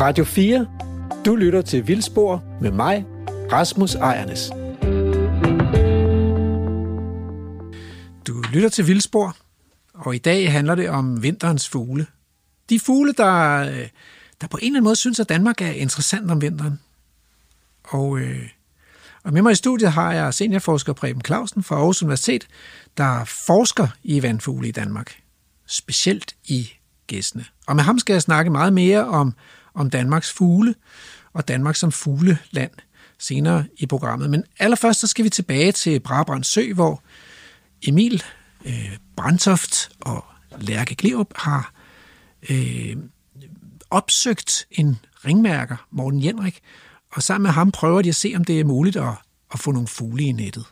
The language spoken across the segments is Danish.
Radio 4. Du lytter til Vildspor med mig, Rasmus Ejernes. Du lytter til Vildspor, og i dag handler det om vinterens fugle. De fugle, der, øh, der på en eller anden måde synes, at Danmark er interessant om vinteren. Og, øh, og med mig i studiet har jeg seniorforsker Preben Clausen fra Aarhus Universitet, der forsker i vandfugle i Danmark, specielt i gæstene. Og med ham skal jeg snakke meget mere om, om Danmarks fugle og Danmark som fugleland senere i programmet. Men allerførst så skal vi tilbage til Brabrand Sø, hvor Emil øh, Brandtoft og Lærke Gleup har øh, opsøgt en ringmærker, Morten Jenrik, og sammen med ham prøver de at se, om det er muligt at, at få nogle fugle i nettet.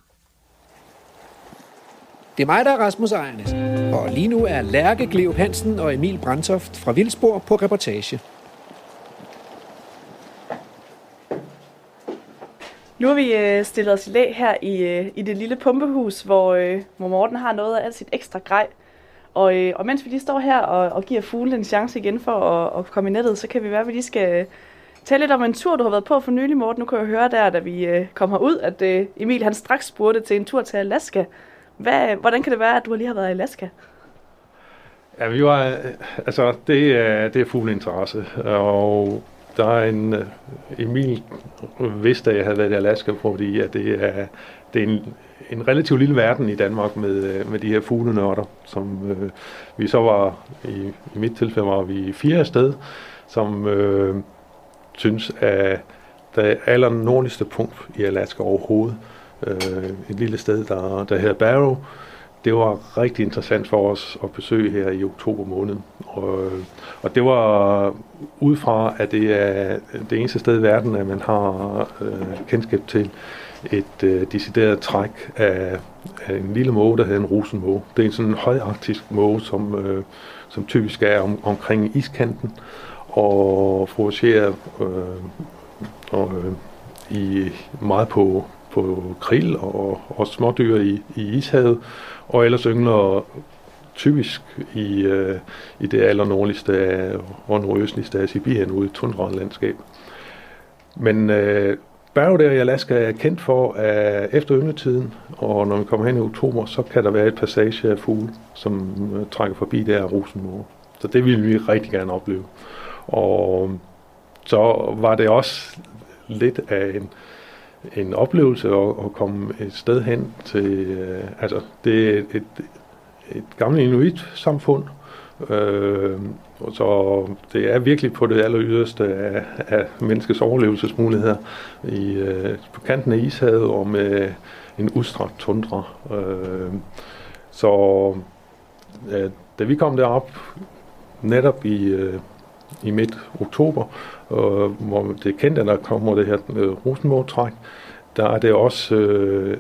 Det er mig, der er Rasmus Ejernes, og lige nu er Lærke Gleup Hansen og Emil Brandtoft fra Vildsborg på reportage. Nu har vi øh, stillet os i lag her i, øh, i det lille pumpehus, hvor, øh, hvor Morten har noget af alt sit ekstra grej. Og, øh, og mens vi lige står her og, og giver fuglen en chance igen for at, at komme i nettet, så kan vi være, at vi lige skal øh, tale lidt om en tur, du har været på for nylig, Morten. Nu kan jeg høre der, da vi øh, kom ud, at øh, Emil han straks spurgte til en tur til Alaska. Hvad, hvordan kan det være, at du lige har været i Alaska? Ja, vi var, øh, altså, det er, det er fuld interesse, og der er en, øh, Emil vidste, at jeg havde været i Alaska, fordi at det er, det er en, en relativt lille verden i Danmark med, øh, med de her fuglenørder, som øh, vi så var, i, i mit tilfælde var vi fire afsted, som øh, synes, at det aller nordligste punkt i Alaska overhovedet, øh, et lille sted, der, der hedder Barrow, det var rigtig interessant for os at besøge her i oktober måned. Og, og det var ud fra, at det er det eneste sted i verden, at man har øh, kendskab til et øh, decideret træk af, af en lille måge, der hedder en rosenmåge. Det er en sådan en højarktisk måge, som, øh, som typisk er om, omkring iskanten og forårsager øh, og, øh, i, meget på, på krill og, og smådyr i, i ishavet, og ellers yngler typisk i, øh, i det allernordligste af, og nordøstligste af Sibirien ude i tundralandskab. Men øh, Barrow der i Alaska er kendt for, at efter yngletiden, og når vi kommer hen i oktober, så kan der være et passage af fugle, som øh, trækker forbi der af rosenmåge. Så det vil vi rigtig gerne opleve. Og øh, så var det også lidt af en, en oplevelse at, at komme et sted hen til, øh, altså det er et, et gammelt inuit-samfund, øh, så det er virkelig på det aller yderste af, af menneskets overlevelsesmuligheder i, øh, på kanten af ishavet og med en udstrakt tundra. Øh, så øh, da vi kom derop, netop i, øh, i midt oktober, øh, hvor det er kendt, at der kommer det her øh, rosenmågetræk, der er det også øh,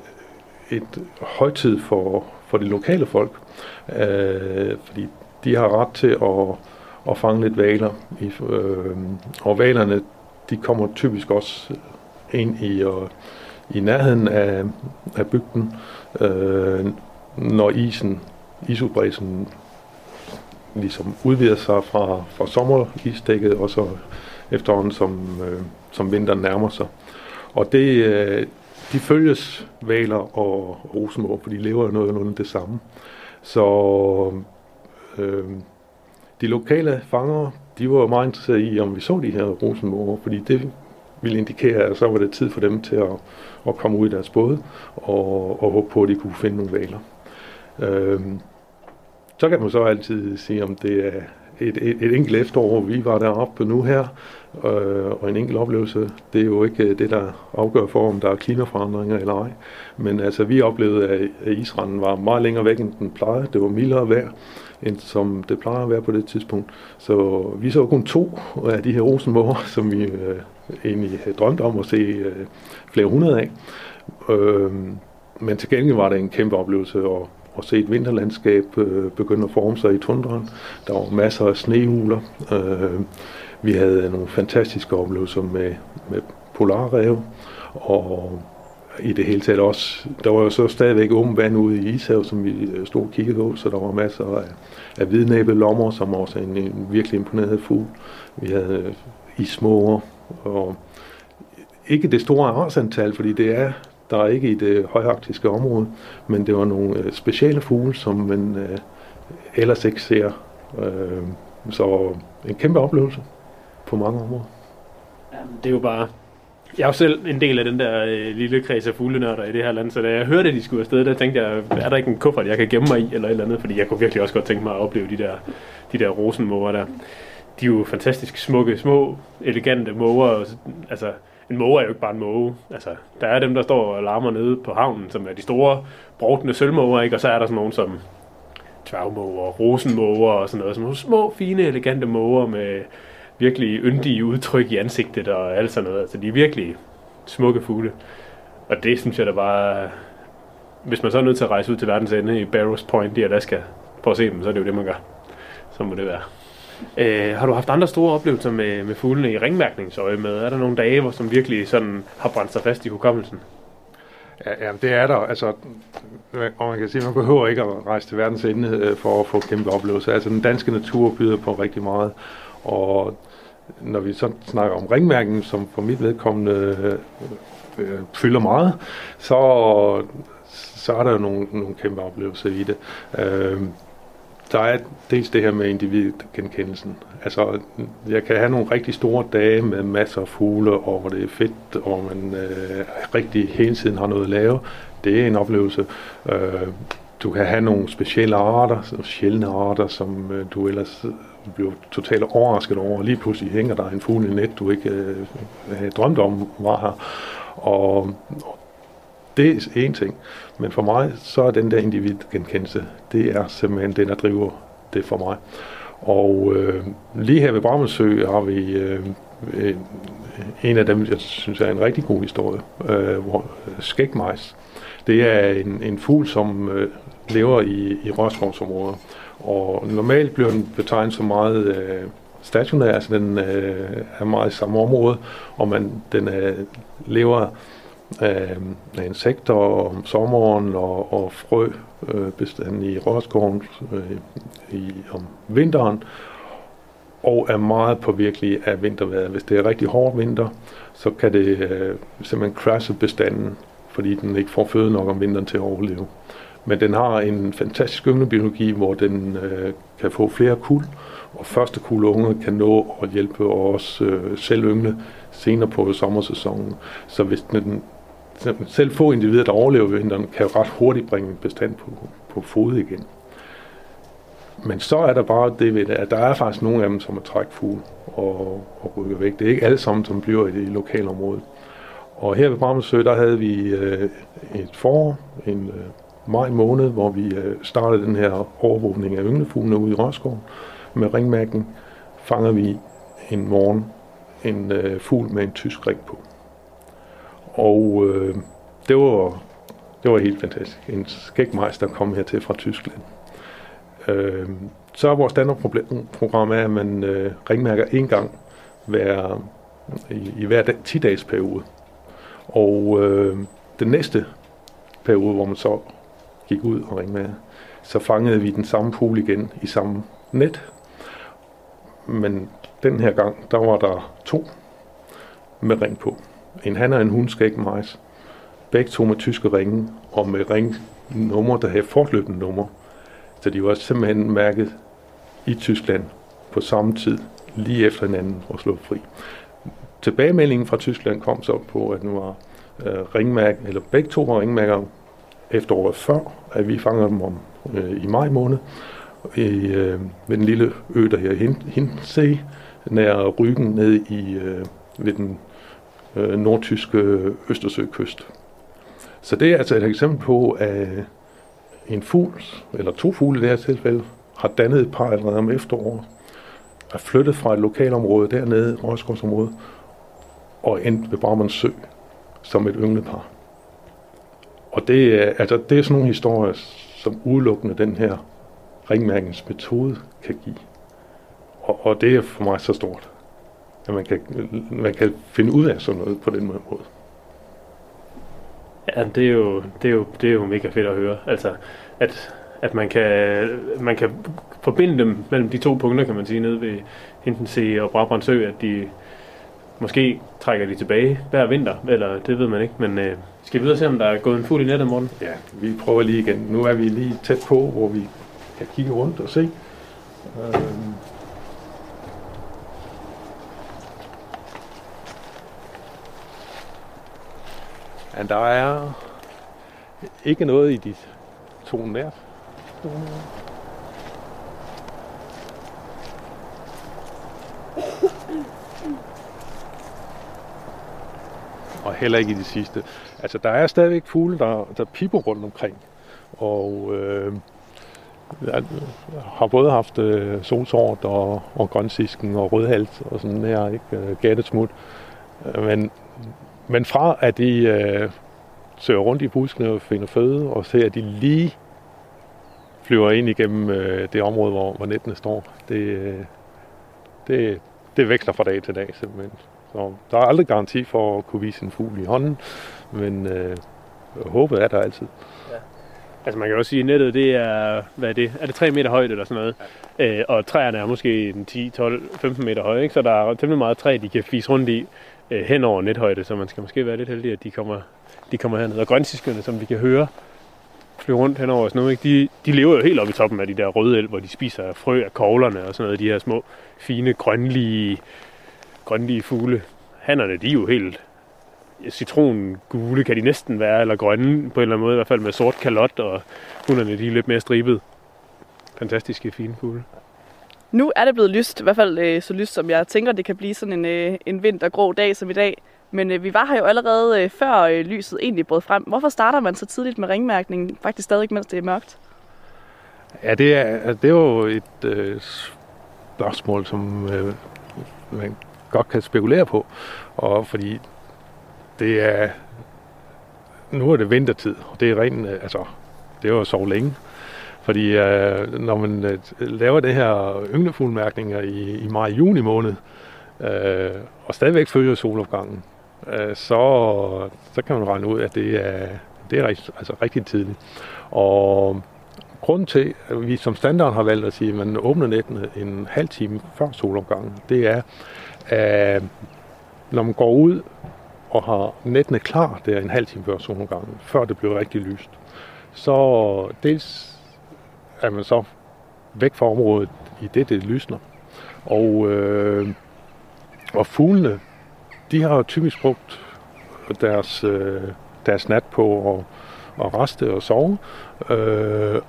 et højtid for, for de lokale folk, øh, fordi de har ret til at, at fange lidt valer. I, øh, og valerne, de kommer typisk også ind i, og, i nærheden af, af bygden, øh, når isen, isudbredelsen ligesom udvider sig fra, fra sommerisdækket, og så efterhånden, som, øh, som vinteren nærmer sig. Og det, øh, de følges valer og rosemår, for de lever jo noget under det samme. Så øh, de lokale fangere, de var meget interesserede i, om vi så de her rosenmåger, fordi det ville indikere, at så var det tid for dem til at, at komme ud i deres både og, og håbe på, at de kunne finde nogle valer. Øh, så kan man så altid sige, om det er et, et, et enkelt efterår, vi var deroppe nu her, øh, og en enkelt oplevelse, det er jo ikke øh, det, der afgør for, om der er klimaforandringer eller ej. Men altså, vi oplevede, at Israel var meget længere væk, end den plejede. Det var mildere vejr, end som det plejer at være på det tidspunkt. Så vi så kun to af de her rosenborger, som vi øh, egentlig havde drømt om at se øh, flere hundrede af. Øh, men til gengæld var det en kæmpe oplevelse og og se et vinterlandskab øh, begynde at forme sig i tundraen. Der var masser af snehuler. Øh, vi havde nogle fantastiske oplevelser med, med polarrev, og i det hele taget også, der var jo så stadigvæk åben vand ude i Ishavet, som vi øh, stod og kiggede på, så der var masser af, af hvidnæbede lommer, som også en, en virkelig imponerende fugl. Vi havde øh, i og ikke det store artsantal, fordi det er der er ikke i det højarktiske område, men det var nogle øh, fugle, som man øh, ellers ikke ser. Øh, så en kæmpe oplevelse på mange områder. Jamen, det er jo bare... Jeg er jo selv en del af den der øh, lille kreds af fuglenørder i det her land, så da jeg hørte, at de skulle afsted, der tænkte jeg, er der ikke en kuffert, jeg kan gemme mig i, eller et eller andet, fordi jeg kunne virkelig også godt tænke mig at opleve de der, de der rosenmåger der. De er jo fantastisk smukke, små, elegante måger, altså en måge er jo ikke bare en måge. Altså, der er dem, der står og larmer nede på havnen, som er de store, brugtende sølvmåger, ikke? og så er der sådan nogle som tværmåger, rosenmåger og sådan noget. Sådan nogle små, fine, elegante måger med virkelig yndige udtryk i ansigtet og alt sådan noget. Altså, de er virkelig smukke fugle. Og det synes jeg da bare... Hvis man så er nødt til at rejse ud til verdens ende i Barrows Point i Alaska for at se dem, så er det jo det, man gør. Så må det være. Øh, har du haft andre store oplevelser med, med fuglene i ringmærkningsøje med? Er der nogle dage, hvor som virkelig sådan har brændt sig fast i hukommelsen? Ja, ja, det er der. Altså, og man kan sige, man behøver ikke at rejse til verdens ende øh, for at få kæmpe oplevelser. Altså, den danske natur byder på rigtig meget, og når vi så snakker om ringmærken, som for mit vedkommende øh, øh, fylder meget, så, så er der jo nogle, nogle kæmpe oplevelser i det. Øh, der er dels det her med individgenkendelsen. Altså, jeg kan have nogle rigtig store dage med masser af fugle, og hvor det er fedt, og man øh, rigtig hele tiden har noget at lave. Det er en oplevelse. Øh, du kan have nogle specielle arter, sjældne arter, som øh, du ellers bliver totalt overrasket over. Lige pludselig hænger der en fugl i net, du ikke øh, havde drømt om var her. Og, og det er en ting. Men for mig, så er den der individgenkendelse, det er simpelthen den, der driver det for mig. Og øh, lige her ved Bramelsø har vi øh, en, en af dem, jeg synes er en rigtig god historie, øh, hvor øh, skægmejs. Det er en, en fugl, som øh, lever i, i rørskovsområder. Og normalt bliver den betegnet som meget øh, stationær, altså den øh, er meget i samme område, og man, den øh, lever af, af insekter om sommeren og, og frø øh, i råskoven øh, i, om vinteren, og er meget påvirkelig af vintervejret. Hvis det er rigtig hård vinter, så kan det øh, simpelthen crashe bestanden, fordi den ikke får føde nok om vinteren til at overleve. Men den har en fantastisk ynglebiologi, hvor den øh, kan få flere kul, og første kul unge kan nå at hjælpe os øh, selv yngle senere på sommersæsonen. Så hvis den selv få individer, der overlever vinteren, kan jo ret hurtigt bringe en bestand på, på fod igen. Men så er der bare det ved det, at der er faktisk nogle af dem, som er trækfugle og, og rykker væk. Det er ikke alle sammen, som bliver i det lokale område. Og her ved Bramsø, der havde vi øh, et forår, en øh, maj måned, hvor vi øh, startede den her overvågning af ynglefuglene ude i Rørskov med ringmærken. Fanger vi en morgen en øh, fugl med en tysk ring på. Og øh, det, var, det var helt fantastisk. En skægmejs, der kom hertil fra Tyskland. Øh, så er vores standardprogram er, at man øh, ringmærker en gang hver, i, i hver 10-dages periode. Og øh, den næste periode, hvor man så gik ud og ringmærkede, så fangede vi den samme pool igen i samme net. Men den her gang, der var der to med ring på. En han og en hun skal ikke majs. Begge to med tyske ringe, og med ringnummer, der havde fortløbende nummer. Så de var simpelthen mærket i Tyskland på samme tid, lige efter hinanden og slå fri. Tilbagemeldingen fra Tyskland kom så på, at nu var øh, ringmærke, eller begge to var ringmærker efteråret før, at vi fangede dem om øh, i maj måned i, øh, ved den lille ø, der her Hindsee, nær Ryggen ned i, øh, ved den øh, nordtyske Østersøkyst. Så det er altså et eksempel på, at en fugl, eller to fugle i det her tilfælde, har dannet et par allerede om efteråret, er flyttet fra et lokalområde dernede, Røskovsområdet, og endt ved Barmans Sø som et ynglepar. Og det er, altså, det er sådan nogle historier, som udelukkende den her ringmærkningsmetode kan give. Og, og det er for mig så stort at man kan, man kan finde ud af sådan noget på den måde. Ja, det er jo, det er jo, det er jo mega fedt at høre. Altså, at, at man, kan, man kan forbinde dem mellem de to punkter, kan man sige, nede ved Hintensee og Brabrandsø, at de, Måske trækker de tilbage hver vinter, eller det ved man ikke. Men øh, skal vi videre se, om der er gået en fugl i nettet, morgen? Ja, vi prøver lige igen. Nu er vi lige tæt på, hvor vi kan kigge rundt og se. Øhm. Men der er ikke noget i dit to nært. Og heller ikke i de sidste. Altså, der er stadigvæk fugle, der, der piper rundt omkring. Og øh, jeg har både haft øh, solsort og, og grønsisken og rødhals og sådan her, ikke? Øh, gattesmut. Øh, men, men fra at de øh, søger rundt i buskene og finder føde, og ser at de lige flyver ind igennem øh, det område, hvor, hvor nettene står, det, øh, det, det veksler fra dag til dag simpelthen. Så der er aldrig garanti for at kunne vise en fugl i hånden, men øh, håbet er der altid. Ja. Altså man kan også sige, at nettet det er, hvad er det, er det 3 meter højt eller sådan noget, ja. øh, og træerne er måske 10, 12, 15 meter høje, ikke? så der er temmelig meget træ, de kan fise rundt i øh, hen over nethøjde, så man skal måske være lidt heldig, at de kommer, de kommer herned. Og grønsiskerne, som vi kan høre, flyver rundt hen over os nu, ikke? De, de lever jo helt oppe i toppen af de der røde el, hvor de spiser frø af koglerne og sådan noget, de her små, fine, grønlige, grønlige fugle. Hannerne, de er jo helt citrongule, kan de næsten være, eller grønne på en eller anden måde, i hvert fald med sort kalot, og hunderne, de er lidt mere stribet. Fantastiske, fine fugle. Nu er det blevet lyst, i hvert fald øh, så lyst, som jeg tænker, det kan blive sådan en, øh, en vintergrå dag som i dag. Men øh, vi var her jo allerede øh, før øh, lyset egentlig brød frem. Hvorfor starter man så tidligt med ringmærkningen, faktisk stadig mens det er mørkt? Ja, det er, det er jo et øh, spørgsmål, som øh, man godt kan spekulere på. Og fordi det er, nu er det vintertid, og det er rent, øh, altså, det er jo så længe. Fordi øh, når man øh, laver det her ynglefuglmærkninger i, i maj-juni måned, øh, og stadigvæk følger solopgangen, øh, så, så kan man regne ud, at det er, det er rigtig, altså rigtig tidligt. Og grunden til, at vi som standard har valgt at sige, at man åbner nettene en halv time før solopgangen, det er, at når man går ud og har nettene klar, der en halv time før solopgangen, før det bliver rigtig lyst, så dels er man så væk fra området i det, det lysner. Og, øh, og fuglene, de har jo typisk brugt deres, øh, deres nat på at, at reste og sove. Øh,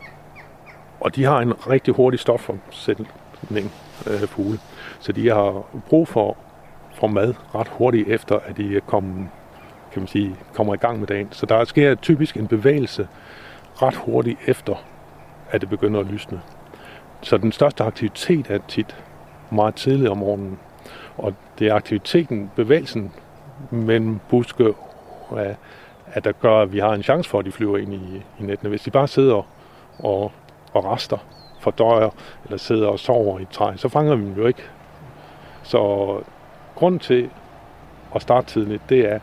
og de har en rigtig hurtig stofomsætning, øh, fugle. Så de har brug for, for mad ret hurtigt efter, at de kommer, kan man sige, kommer i gang med dagen. Så der sker typisk en bevægelse ret hurtigt efter, at det begynder at lysne. Så den største aktivitet er tit meget tidligt om morgenen. Og det er aktiviteten, bevægelsen mellem buske, at der gør, at vi har en chance for, at de flyver ind i, i nettene. Hvis de bare sidder og, og rester, fordøjer eller sidder og sover i et træ, så fanger vi dem jo ikke. Så grund til at starte tidligt, det er,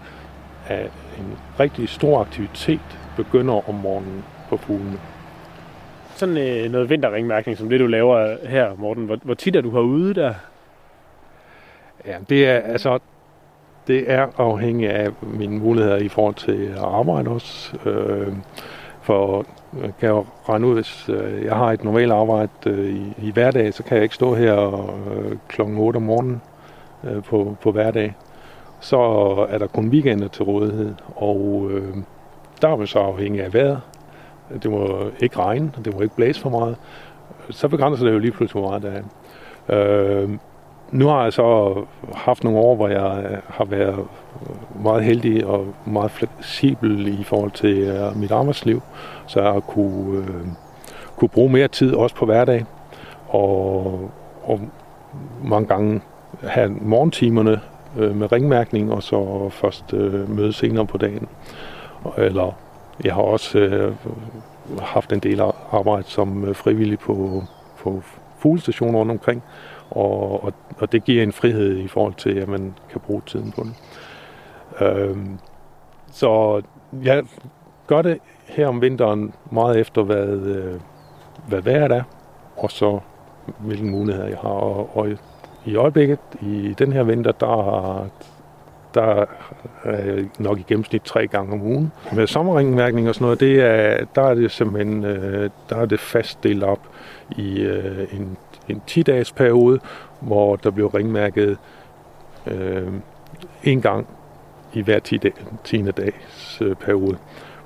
at en rigtig stor aktivitet begynder om morgenen på fuglene. Sådan øh, noget vinterringmærkning, som det du laver her, Morten, hvor, hvor tit er du herude der? Ja, det er altså det er afhængigt af mine muligheder i forhold til at arbejde også. Øh, for øh, jeg kan jo regne ud, hvis øh, jeg har et normalt arbejde øh, i, i hverdag, så kan jeg ikke stå her øh, klokken 8 om morgenen øh, på, på hverdag. Så er der kun weekender til rådighed, og øh, der er vi så afhængig af vejret. Det må ikke regne, og det må ikke blæse for meget. Så begrænser det jo lige pludselig, hvor meget der er. Øh, nu har jeg så haft nogle år, hvor jeg øh, har været meget heldig og meget fleksibel i forhold til uh, mit arbejdsliv, så jeg har kunne, uh, kunne bruge mere tid også på hverdag, og, og mange gange have morgentimerne uh, med ringmærkning, og så først uh, møde senere på dagen. Eller jeg har også øh, haft en del arbejde som øh, frivillig på, på fuglestationer rundt omkring, og, og, og det giver en frihed i forhold til, at man kan bruge tiden på det. Øhm, så jeg gør det her om vinteren meget efter, hvad, øh, hvad vejret er, og så hvilke muligheder jeg har. Og, og i øjeblikket, i den her vinter, der der er nok i gennemsnit tre gange om ugen. Med sommerringmærkning og sådan noget, det er, der er det simpelthen øh, der er det fast delt op i øh, en, en 10-dages periode, hvor der bliver ringmærket øh, en gang i hver 10, 10. dags øh, periode,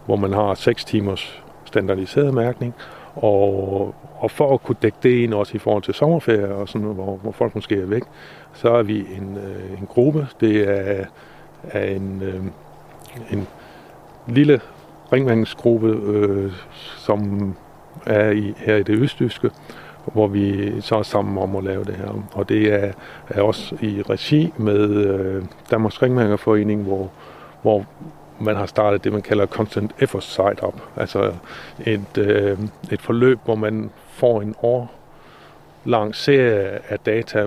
hvor man har 6 timers standardiseret mærkning, og, og for at kunne dække det ind også i forhold til sommerferie og sådan hvor, hvor folk måske er væk, så er vi en, øh, en gruppe. Det er, er en, øh, en lille ringvandingsgruppe, øh, som er i, her i det østjyske, hvor vi så er sammen om at lave det her. Og det er, er også i regi med øh, Danmarks Ringvangerforening, hvor, hvor man har startet det, man kalder Constant Effort Site Up. Altså et, øh, et forløb, hvor man får en år lang serie af data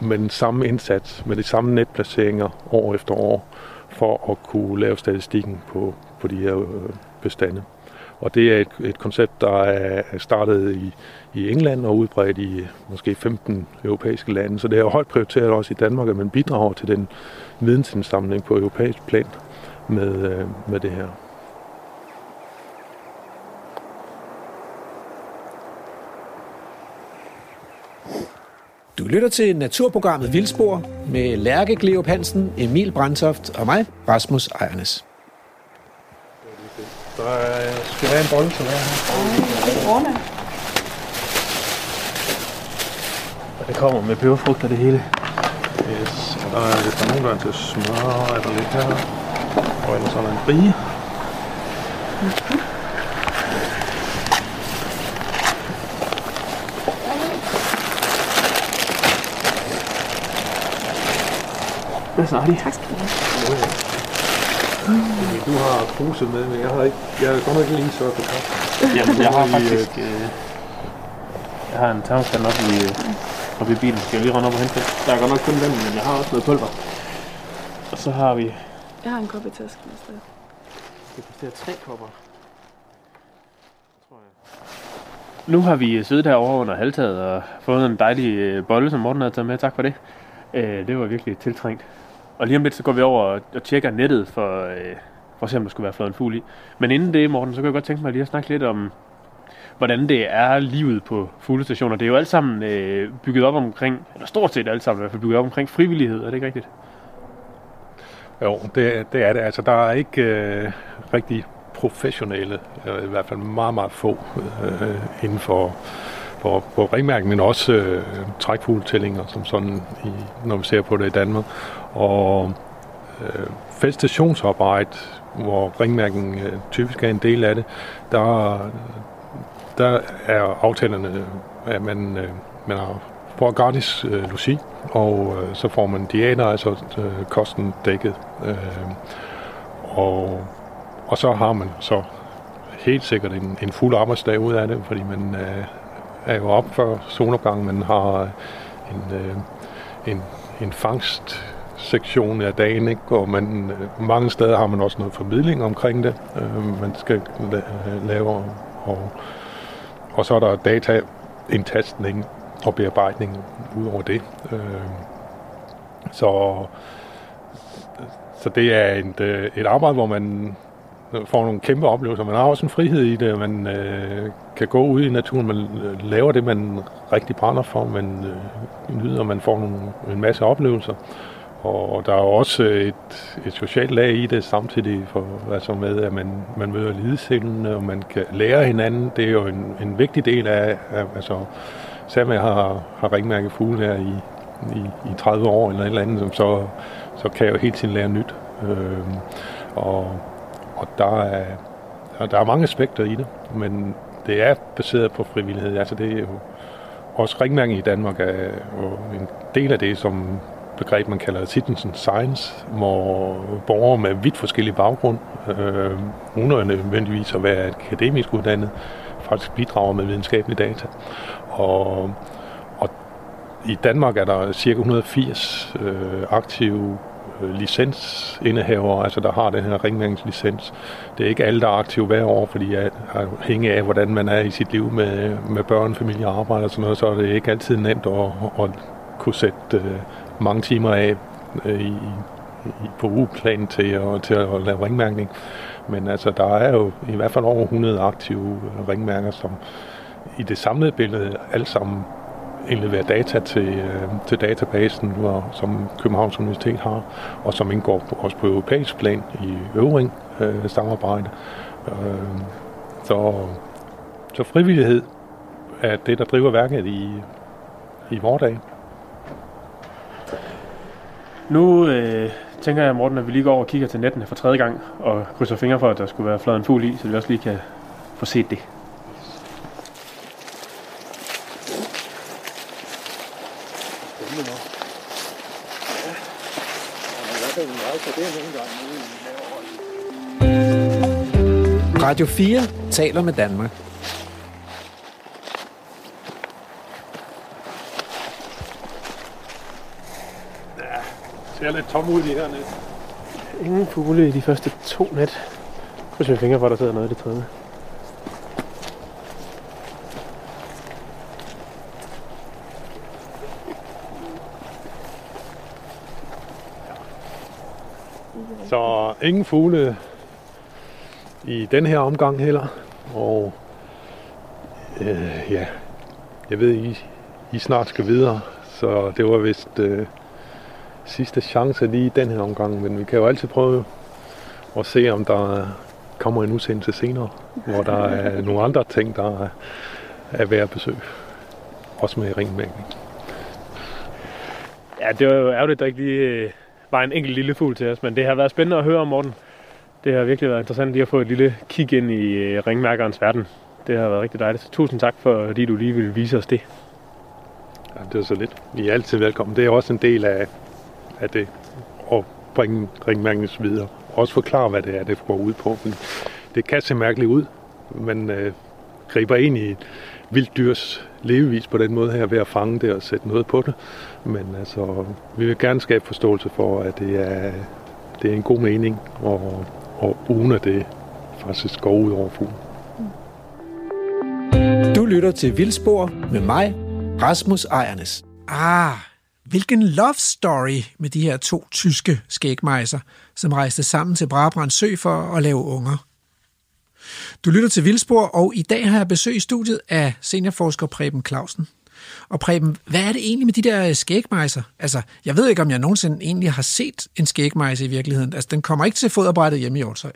med den samme indsats, med de samme netplaceringer år efter år, for at kunne lave statistikken på, på de her øh, bestande. Og det er et, et koncept, der er startet i, i England og udbredt i måske 15 europæiske lande. Så det er jo højt prioriteret også i Danmark, at man bidrager til den vidensindsamling på europæisk plan med, øh, med det her. Du lytter til naturprogrammet Vildspor med Lærke Gleup Hansen, Emil Brandtoft og mig, Rasmus Ejernes. Der skal være en bolle til hver her. Og det kommer med peberfrugt og det hele. Yes. Og der er, hvis der er nogen, der er til smør, er der lidt her. Og ellers er der en brie. Hvad så, Hardy? Tak skal du have. Du har kruse med, men jeg har ikke, jeg er godt nok lige så på kaffe. Jamen, jeg har faktisk... Øh, jeg har en termoskand oppe i, øh, oppe i bilen. Skal jeg lige rende op og hente den? Der er godt nok kun den, men jeg har også noget pulver. Og så har vi... Jeg har en kop i tasken i stedet. Det koster tre kopper. Tror jeg. Nu har vi siddet herovre under halvtaget og fået en dejlig øh, bolle, som Morten har taget med. Tak for det. Øh, det var virkelig tiltrængt. Og lige om lidt, så går vi over og, tjekker nettet for, øh, for at se, om der skulle være flået en fugl i. Men inden det, Morten, så kan jeg godt tænke mig lige at snakke lidt om, hvordan det er livet på fuglestationer. Det er jo alt sammen øh, bygget op omkring, eller stort set alt sammen i hvert fald bygget op omkring frivillighed, er det ikke rigtigt? Jo, det, det er det. Altså, der er ikke øh, rigtig professionelle, øh, i hvert fald meget, meget få øh, inden for, for, for ringmærken, men også øh, trækfugletællinger, som sådan, i, når vi ser på det i Danmark. Og øh, fældstationsarbejde, hvor ringmærken øh, typisk er en del af det, der, der er aftalerne, at man, øh, man har får gratis øh, logi, og øh, så får man diæter, altså øh, kosten dækket. Øh, og, og så har man så helt sikkert en, en fuld arbejdsdag ud af det, fordi man øh, er jo op før solopgangen, man har øh, en, øh, en, en fangst sektion af dagen, ikke? og man, øh, mange steder har man også noget formidling omkring det, øh, man skal la- lave, og, og så er der dataindtastning og bearbejdning ud over det. Øh, så, så det er et, øh, et arbejde, hvor man får nogle kæmpe oplevelser. Man har også en frihed i det. Man øh, kan gå ud i naturen. Man øh, laver det, man rigtig brænder for. Man øh, nyder, man får nogle, en masse oplevelser. Og der er også et, et socialt lag i det samtidig, for, altså med at man, man møder lidesindene, og man kan lære hinanden. Det er jo en, en vigtig del af, af altså, selvom jeg har, har ringmærket fugle her i, i, i 30 år eller et eller andet, så, så kan jeg jo hele tiden lære nyt. Øh, og, og der er, der er mange aspekter i det, men det er baseret på frivillighed. Altså det er jo også ringmærken i Danmark er jo en del af det, som begreb, man kalder citizen science, hvor borgere med vidt forskellige baggrund, øh, uden nødvendigvis at være akademisk uddannet, faktisk bidrager med videnskabelige data. Og, og i Danmark er der cirka 180 øh, aktive øh, licensindehavere, altså der har den her ringmærkningslicens. Det er ikke alle, der er aktive hver år, fordi jeg afhængig af, hvordan man er i sit liv med, med børn, familie og arbejde og sådan noget, så er det ikke altid nemt at, at kunne sætte øh, mange timer af øh, i, i, på ugeplan til, at, til at lave ringmærkning. Men altså, der er jo i hvert fald over 100 aktive øh, ringmærker, som i det samlede billede alt sammen indleverer data til, øh, til databasen, hvor, som Københavns Universitet har, og som indgår på, også på europæisk plan i øvring øh, samarbejde. Øh, så, så frivillighed er det, der driver værket i, i vores dag. Nu øh, tænker jeg, Morten, at vi lige går over og kigger til nettene for tredje gang, og krydser fingre for, at der skulle være flad en fugl i, så vi også lige kan få set det. Radio 4 taler med Danmark. ser lidt tom ud, de her net. Ingen fugle i de første to net. Krydser fingre for, at der sidder noget i det tredje. Så ingen fugle i den her omgang heller. Og øh, ja, jeg ved, I, I snart skal videre, så det var vist øh, sidste chance lige i den her omgang, men vi kan jo altid prøve at se, om der kommer en udsendelse senere, hvor der er nogle andre ting, der er, er værd at besøge. Også med ringmængden. Ja, det var jo ærgerligt, at der ikke lige øh, var en enkelt lille fugl til os, men det har været spændende at høre om, Morten. Det har virkelig været interessant lige at få et lille kig ind i øh, ringmærkerens verden. Det har været rigtig dejligt. Så tusind tak, fordi du lige ville vise os det. Ja, det er så lidt. I er altid velkommen. Det er også en del af, af det at bringe ringmærkens videre. Også forklare, hvad det er, det går ud på. Men det kan se mærkeligt ud. Man øh, griber ind i et vildt dyrs levevis på den måde her ved at fange det og sætte noget på det. Men altså, vi vil gerne skabe forståelse for, at det er, det er en god mening, og, og uden at det faktisk går ud over fuglen. Du lytter til Vildspor med mig, Rasmus Ejernes. Ah, hvilken love story med de her to tyske skægmejser, som rejste sammen til Brabrand Sø for at lave unger. Du lytter til Vildspor, og i dag har jeg besøg i studiet af seniorforsker Preben Clausen. Og Preben, hvad er det egentlig med de der skægmejser? Altså, jeg ved ikke, om jeg nogensinde egentlig har set en skægmejse i virkeligheden. Altså, den kommer ikke til foderbrættet hjemme i Årshøj.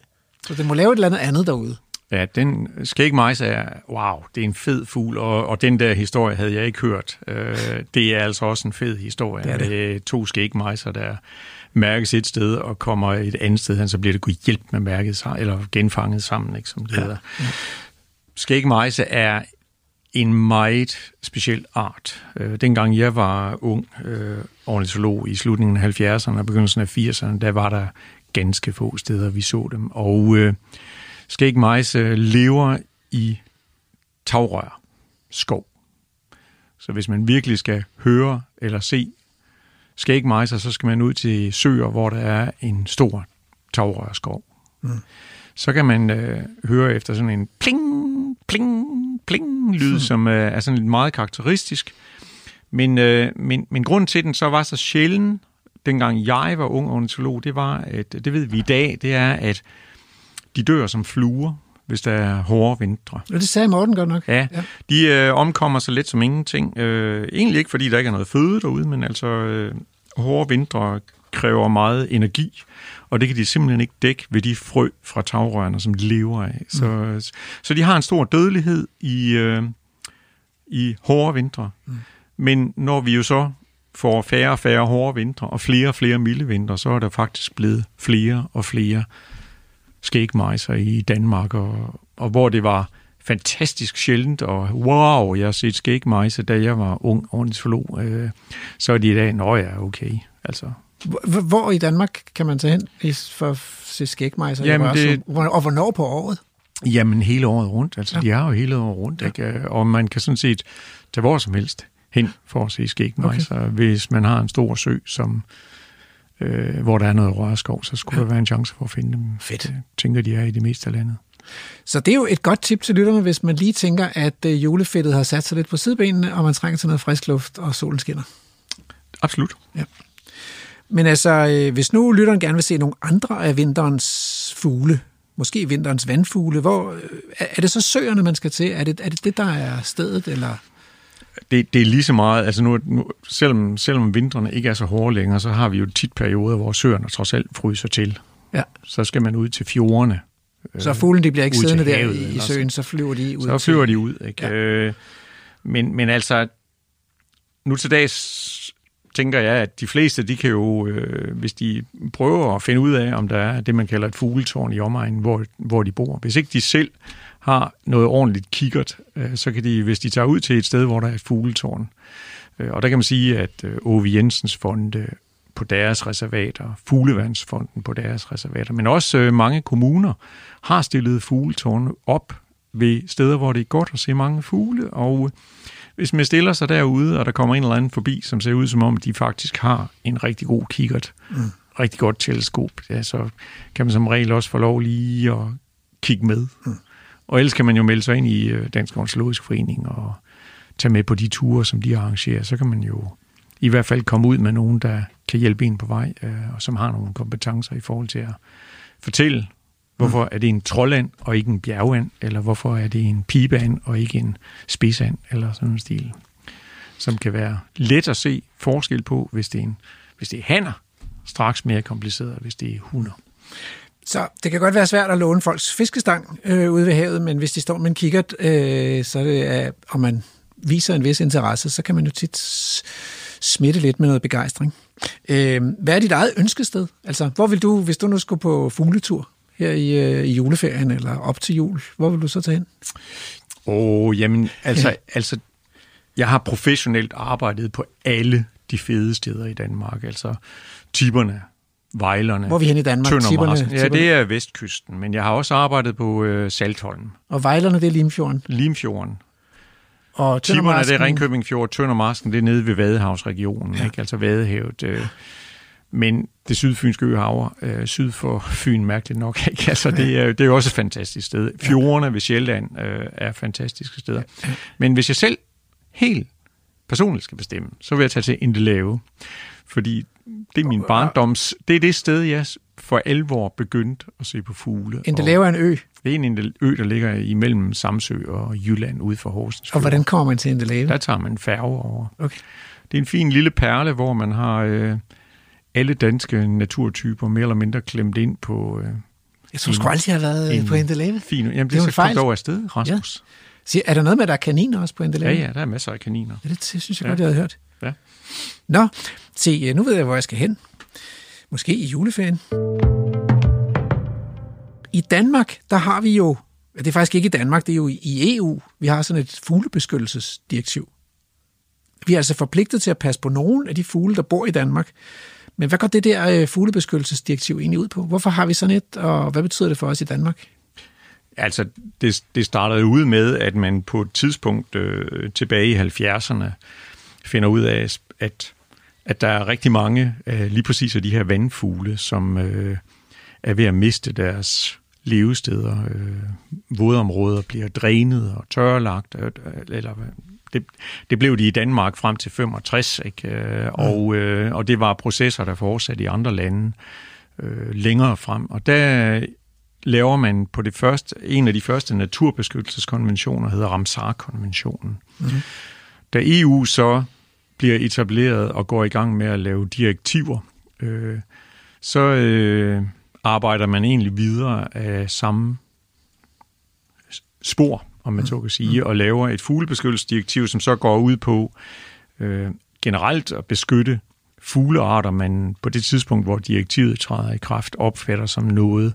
Så den må lave et eller andet andet derude. Ja, den skægmejse er, wow, det er en fed fugl, og, og den der historie havde jeg ikke hørt. Øh, det er altså også en fed historie Det er det. med to skægmejser, der mærkes et sted og kommer et andet sted hen, så bliver det gået hjælp med mærket sammen, eller genfanget sammen, ikke, som det ja. hedder. Skægmejse er en meget speciel art. Øh, dengang jeg var ung øh, ornitolog i slutningen af 70'erne og begyndelsen af 80'erne, der var der ganske få steder, vi så dem. Og øh, skægmejse lever i tagrør, skov. Så hvis man virkelig skal høre eller se skægmejser, så skal man ud til søer, hvor der er en stor tagrørskov. Mm. Så kan man øh, høre efter sådan en pling, pling, pling lyd, som øh, er sådan lidt meget karakteristisk. Men, øh, men, men grunden til, den så var så sjælden, dengang jeg var ung ornitolog, det var, at det ved vi i dag, det er, at de dør som fluer, hvis der er hårde vintre. Og det sagde Morten godt nok. Ja, ja. de øh, omkommer så let som ingenting. Øh, egentlig ikke, fordi der ikke er noget føde derude, men altså øh, hårde vintre kræver meget energi, og det kan de simpelthen ikke dække ved de frø fra tagrørene, som de lever af. Så, mm. så de har en stor dødelighed i, øh, i hårde vintre. Mm. Men når vi jo så får færre og færre hårde vintre, og flere og flere milde vintre, så er der faktisk blevet flere og flere skægmejser i Danmark, og, og hvor det var fantastisk sjældent, og wow, jeg har set skægmejse, da jeg var ung ornitolog, øh, så er de i dag, nå ja, okay, altså. Hvor, hvor i Danmark kan man tage hen for at se skægmejser? Jamen, det- Og hvornår på året? Jamen hele året rundt, altså ja. de er jo hele året rundt, ja. ikke? og man kan sådan set tage hvor som helst hen for at se skægmejser. Okay. Hvis man har en stor sø, som, øh, hvor der er noget rørskov, så skulle ja. der være en chance for at finde dem. Fedt. Jeg tænker, de er i det meste af landet. Så det er jo et godt tip til lytterne, hvis man lige tænker, at øh, julefedtet har sat sig lidt på sidebenene, og man trænger til noget frisk luft, og solen skinner. Absolut. Men altså, øh, hvis nu lytteren gerne vil se nogle andre af vinterens fugle, måske vinterens vandfugle, hvor, øh, er er det så søerne, man skal til? Er det, er det det, der er stedet, eller? Det, det er lige så meget, altså nu, nu selvom, selvom vintrene ikke er så hårde længere, så har vi jo tit perioder, hvor søerne trods alt fryser til. Ja. Så skal man ud til fjordene. Så fuglen de bliver ikke siddende der havet, i, søen, så flyver de ud Så flyver de ud, ikke? Ja. Øh, men, men altså, nu til dags tænker jeg, at de fleste, de kan jo, øh, hvis de prøver at finde ud af, om der er det, man kalder et fugletårn i omegnen, hvor, hvor de bor. Hvis ikke de selv har noget ordentligt kikkert, øh, så kan de, hvis de tager ud til et sted, hvor der er et fugletårn, øh, og der kan man sige, at øh, Ove Jensens fonde på deres reservater, Fuglevandsfonden på deres reservater, men også øh, mange kommuner har stillet fugletårne op ved steder, hvor det er godt at se mange fugle, og hvis man stiller sig derude, og der kommer en eller anden forbi, som ser ud som om, de faktisk har en rigtig god kikkert, mm. rigtig godt teleskop, ja, så kan man som regel også få lov lige at kigge med. Mm. Og ellers kan man jo melde sig ind i øh, Dansk Ornitologisk Forening og tage med på de ture, som de arrangerer. Så kan man jo i hvert fald komme ud med nogen, der kan hjælpe en på vej, øh, og som har nogle kompetencer i forhold til at fortælle, hvorfor er det en troldand og ikke en bjergand, eller hvorfor er det en pibeand og ikke en spidsand, eller sådan en stil. Som kan være let at se forskel på, hvis det er, en, hvis det er hanner, straks mere kompliceret, hvis det er hunder. Så det kan godt være svært at låne folks fiskestang øh, ude ved havet, men hvis de står med en kikkert, øh, så er det, øh, og man viser en vis interesse, så kan man jo tit smitte lidt med noget begejstring. Øh, hvad er dit eget ønskested? Altså, hvor vil du, hvis du nu skulle på fugletur her i, øh, i juleferien eller op til jul, hvor vil du så tage hen? Åh, oh, jamen, altså, altså, jeg har professionelt arbejdet på alle de fede steder i Danmark, altså Tiberne, Vejlerne, Hvor er vi hen i Danmark? Tøndermarsken. Tipperne- Ja, Tipperne. det er Vestkysten, men jeg har også arbejdet på øh, Saltholm, Og Vejlerne, det er Limfjorden. Limfjorden. Og Tiberne, det er Ringkøbing Fjord, Tøndermarsken, det er nede ved Vadehavsregionen, ja. ikke? altså Vadehavet. Øh, men det sydfynske øhaver, øh, syd for Fyn, mærkeligt nok, ikke? Altså, det, er, det er jo også et fantastisk sted. Fjordene ved Sjælland øh, er fantastiske steder. Men hvis jeg selv helt personligt skal bestemme, så vil jeg tage til Indelave. Fordi det er min barndoms... Det er det sted, jeg for alvor begyndte at se på fugle. Indelave er en ø. Det er en ø, der ligger imellem Samsø og Jylland ude for Horsens. Og hvordan kommer man til Indelave? Der tager man færge over. Okay. Det er en fin lille perle, hvor man har øh, alle danske naturtyper mere eller mindre klemt ind på øh, Jeg tror sgu aldrig, jeg har været en en... på Indelave. fin... Jamen, det, Det er en så fejl. dog afsted, Rasmus. Siger, er der noget med, at der er kaniner også på Ja. Indelave? ja, ja, der er masser af kaniner. Ja, det synes jeg Ja. godt, jeg havde hørt. Ja. Nå, se, øh, nu ved jeg, hvor jeg skal hen. Måske i juleferien. I Danmark, der har vi jo, det er faktisk ikke i Danmark, det er jo i EU, vi har sådan et fuglebeskyttelsesdirektiv. Vi er altså forpligtet til at passe på nogle af de fugle, der bor i Danmark. Men hvad går det der øh, fuglebeskyttelsesdirektiv egentlig ud på? Hvorfor har vi sådan et, og hvad betyder det for os i Danmark? Altså, det, det startede ud med, at man på et tidspunkt øh, tilbage i 70'erne finder ud af, at, at der er rigtig mange øh, lige præcis af de her vandfugle, som øh, er ved at miste deres levesteder. Øh, vådområder bliver drænet og tørlagt, øh, eller det, det blev de i Danmark frem til 65, ikke? Øh, og, øh, og det var processer, der fortsatte i andre lande øh, længere frem. Og der laver man på det første, en af de første naturbeskyttelseskonventioner, hedder Ramsar-konventionen. Mm-hmm. Da EU så bliver etableret og går i gang med at lave direktiver, øh, så øh, arbejder man egentlig videre af samme spor, om man så kan sige, og laver et fuglebeskyttelsesdirektiv, som så går ud på øh, generelt at beskytte fuglearter, man på det tidspunkt, hvor direktivet træder i kraft, opfatter som noget,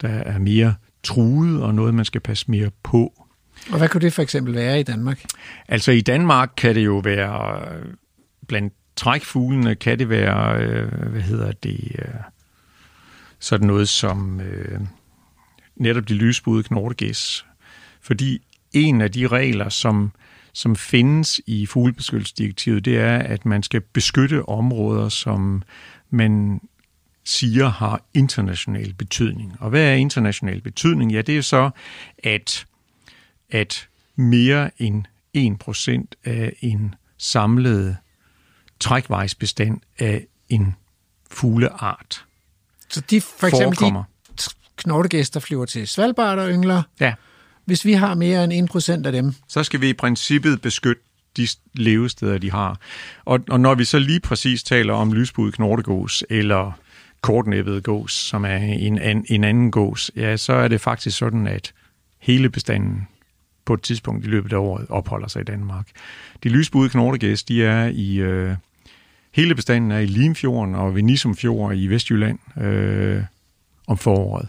der er mere truet, og noget, man skal passe mere på. Og hvad kunne det for eksempel være i Danmark? Altså i Danmark kan det jo være, blandt trækfuglene kan det være, øh, hvad hedder det, øh, sådan noget som øh, netop de lysbudede knortegæs. Fordi en af de regler, som, som findes i fuglebeskyttelsesdirektivet, det er, at man skal beskytte områder, som man siger har international betydning. Og hvad er international betydning? Ja, det er så, at, at mere end 1% af en samlet trækvejsbestand af en fugleart Så de, for eksempel forekommer. de knortegæster flyver til Svalbard og yngler. Ja, Hvis vi har mere end 1% af dem, så skal vi i princippet beskytte de levesteder, de har. Og, og når vi så lige præcis taler om lysbud knortegås eller kortnæbbet gås, som er en, an, en anden gås, ja, så er det faktisk sådan, at hele bestanden på et tidspunkt i løbet af året opholder sig i Danmark. De lysbudede knortegæs, de er i... Øh, hele bestanden er i Limfjorden og ved Nisumfjord i Vestjylland øh, om foråret.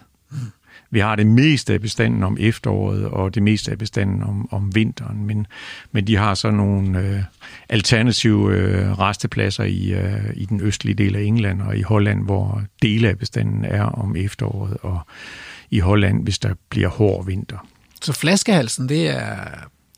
Vi har det meste af bestanden om efteråret, og det meste af bestanden om, om vinteren, men, men de har så nogle øh, alternative øh, restepladser i, øh, i den østlige del af England og i Holland, hvor dele af bestanden er om efteråret, og i Holland, hvis der bliver hård vinter. Så flaskehalsen, det er,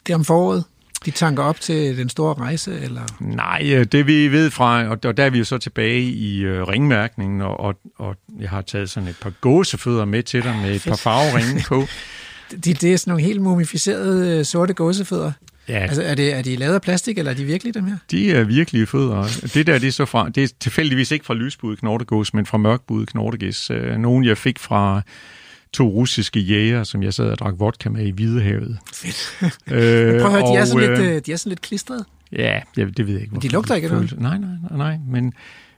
det er om foråret. De tanker op til den store rejse, eller... Nej, øh, det vi ved fra, og der er vi jo så tilbage i øh, ringmærkningen, og, og, og jeg har taget sådan et par gåsefødder med til dig med et par farveringe på. De, det er sådan nogle helt mumificerede øh, sorte gåsefødder. Ja, Altså, er, det, er de lavet af plastik, eller er de virkelig dem her? De er virkelige fødder. Det der, det er så fra, det er tilfældigvis ikke fra lysbudet knortegås, men fra mørkbudet knortegæs. Nogen, jeg fik fra to russiske jæger, som jeg sad og drak vodka med i Hvidehavet. Fedt. Øh, Prøv at høre, de er, og, sådan lidt, øh, øh, de er sådan lidt klistrede. Ja, det, det ved jeg ikke. de hvorfor lugter ikke af noget? Nej, nej, nej, nej. Men,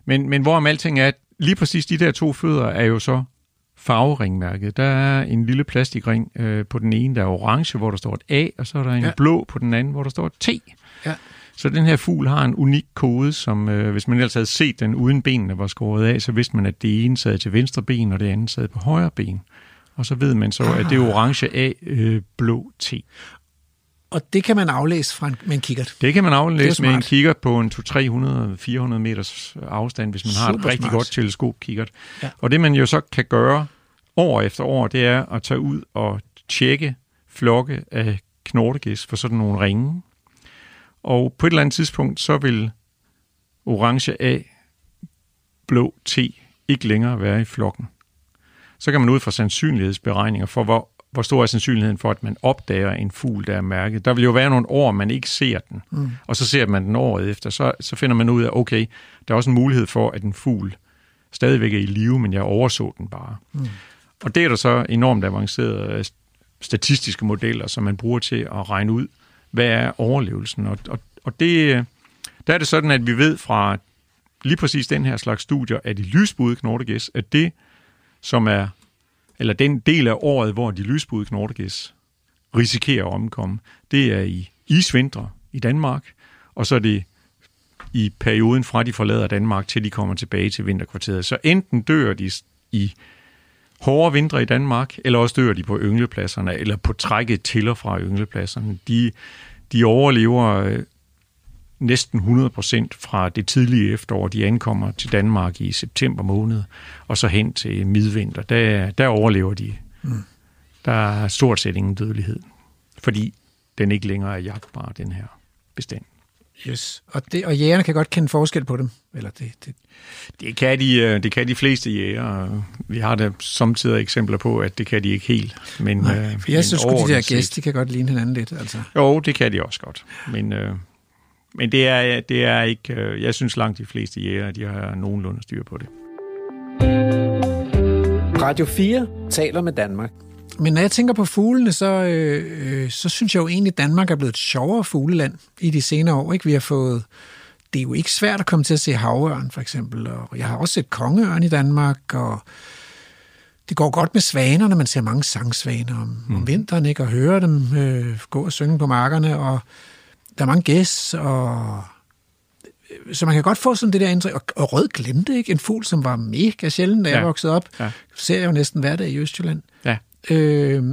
men, men hvorom alting er, at lige præcis de der to fødder er jo så farveringmærket. Der er en lille plastikring øh, på den ene, der er orange, hvor der står et A, og så er der en ja. blå på den anden, hvor der står et T. Ja. Så den her fugl har en unik kode, som øh, hvis man ellers havde set den uden benene var skåret af, så vidste man, at det ene sad til venstre ben, og det andet sad på højre ben. Og så ved man så, at det er orange A, øh, blå T. Og det kan man aflæse fra en, med en kikkert. Det kan man aflæse med en kikkert på en 200-400 meters afstand, hvis man har et Super rigtig smart. godt teleskopkikkert. Ja. Og det man jo så kan gøre år efter år, det er at tage ud og tjekke flokke af knortegæs for sådan nogle ringe. Og på et eller andet tidspunkt, så vil orange A, blå T ikke længere være i flokken. Så kan man ud fra sandsynlighedsberegninger for, hvor, hvor stor er sandsynligheden for, at man opdager en fugl, der er mærket. Der vil jo være nogle år, man ikke ser den, mm. og så ser man den året efter. Så, så finder man ud af, okay, der er også en mulighed for, at en fugl stadigvæk er i live, men jeg overså den bare. Mm. Og det er der så enormt avancerede øh, statistiske modeller, som man bruger til at regne ud, hvad er overlevelsen. Og, og, og det, øh, der er det sådan, at vi ved fra lige præcis den her slags studier, at i lysbudede knortegæs, at det, som er, eller den del af året, hvor de lysbudede knortegæs risikerer at omkomme, det er i isvintre i Danmark, og så er det i perioden fra de forlader Danmark til de kommer tilbage til vinterkvarteret. Så enten dør de i hårde vintre i Danmark, eller også dør de på ynglepladserne, eller på trækket til og fra ynglepladserne. De, de overlever øh, næsten 100% fra det tidlige efterår. De ankommer til Danmark i september måned, og så hen til midvinter. Der, der overlever de. Mm. Der er stort set ingen dødelighed, fordi den ikke længere er jagtbar, den her bestand. Yes. Og, det, og jægerne kan godt kende forskel på dem. Eller det, det. Det kan de, øh, det kan de fleste jæger. Vi har da samtidig eksempler på, at det kan de ikke helt. Men, Nej, øh, jeg men synes de der gæster, de kan godt ligne hinanden lidt. Altså. Jo, det kan de også godt. Men, øh, men det, er, det er ikke... Øh, jeg synes langt de fleste jæger, de har nogenlunde styr på det. Radio 4 taler med Danmark. Men når jeg tænker på fuglene, så, øh, øh, så synes jeg jo egentlig, at Danmark er blevet et sjovere fugleland i de senere år. Ikke? Vi har fået, det er jo ikke svært at komme til at se havørn, for eksempel. Og jeg har også set kongeørn i Danmark, og det går godt med svanerne. Man ser mange sangsvaner om, mm. om vinteren, ikke? og hører dem øh, gå og synge på markerne. Og der er mange gæs, og så man kan godt få sådan det der indtryk. Og, og rød glemte, ikke? En fugl, som var mega sjælden, da jeg Ja. voksede op. Ja. Ser jeg jo næsten hver dag i Østjylland. Ja. Øh,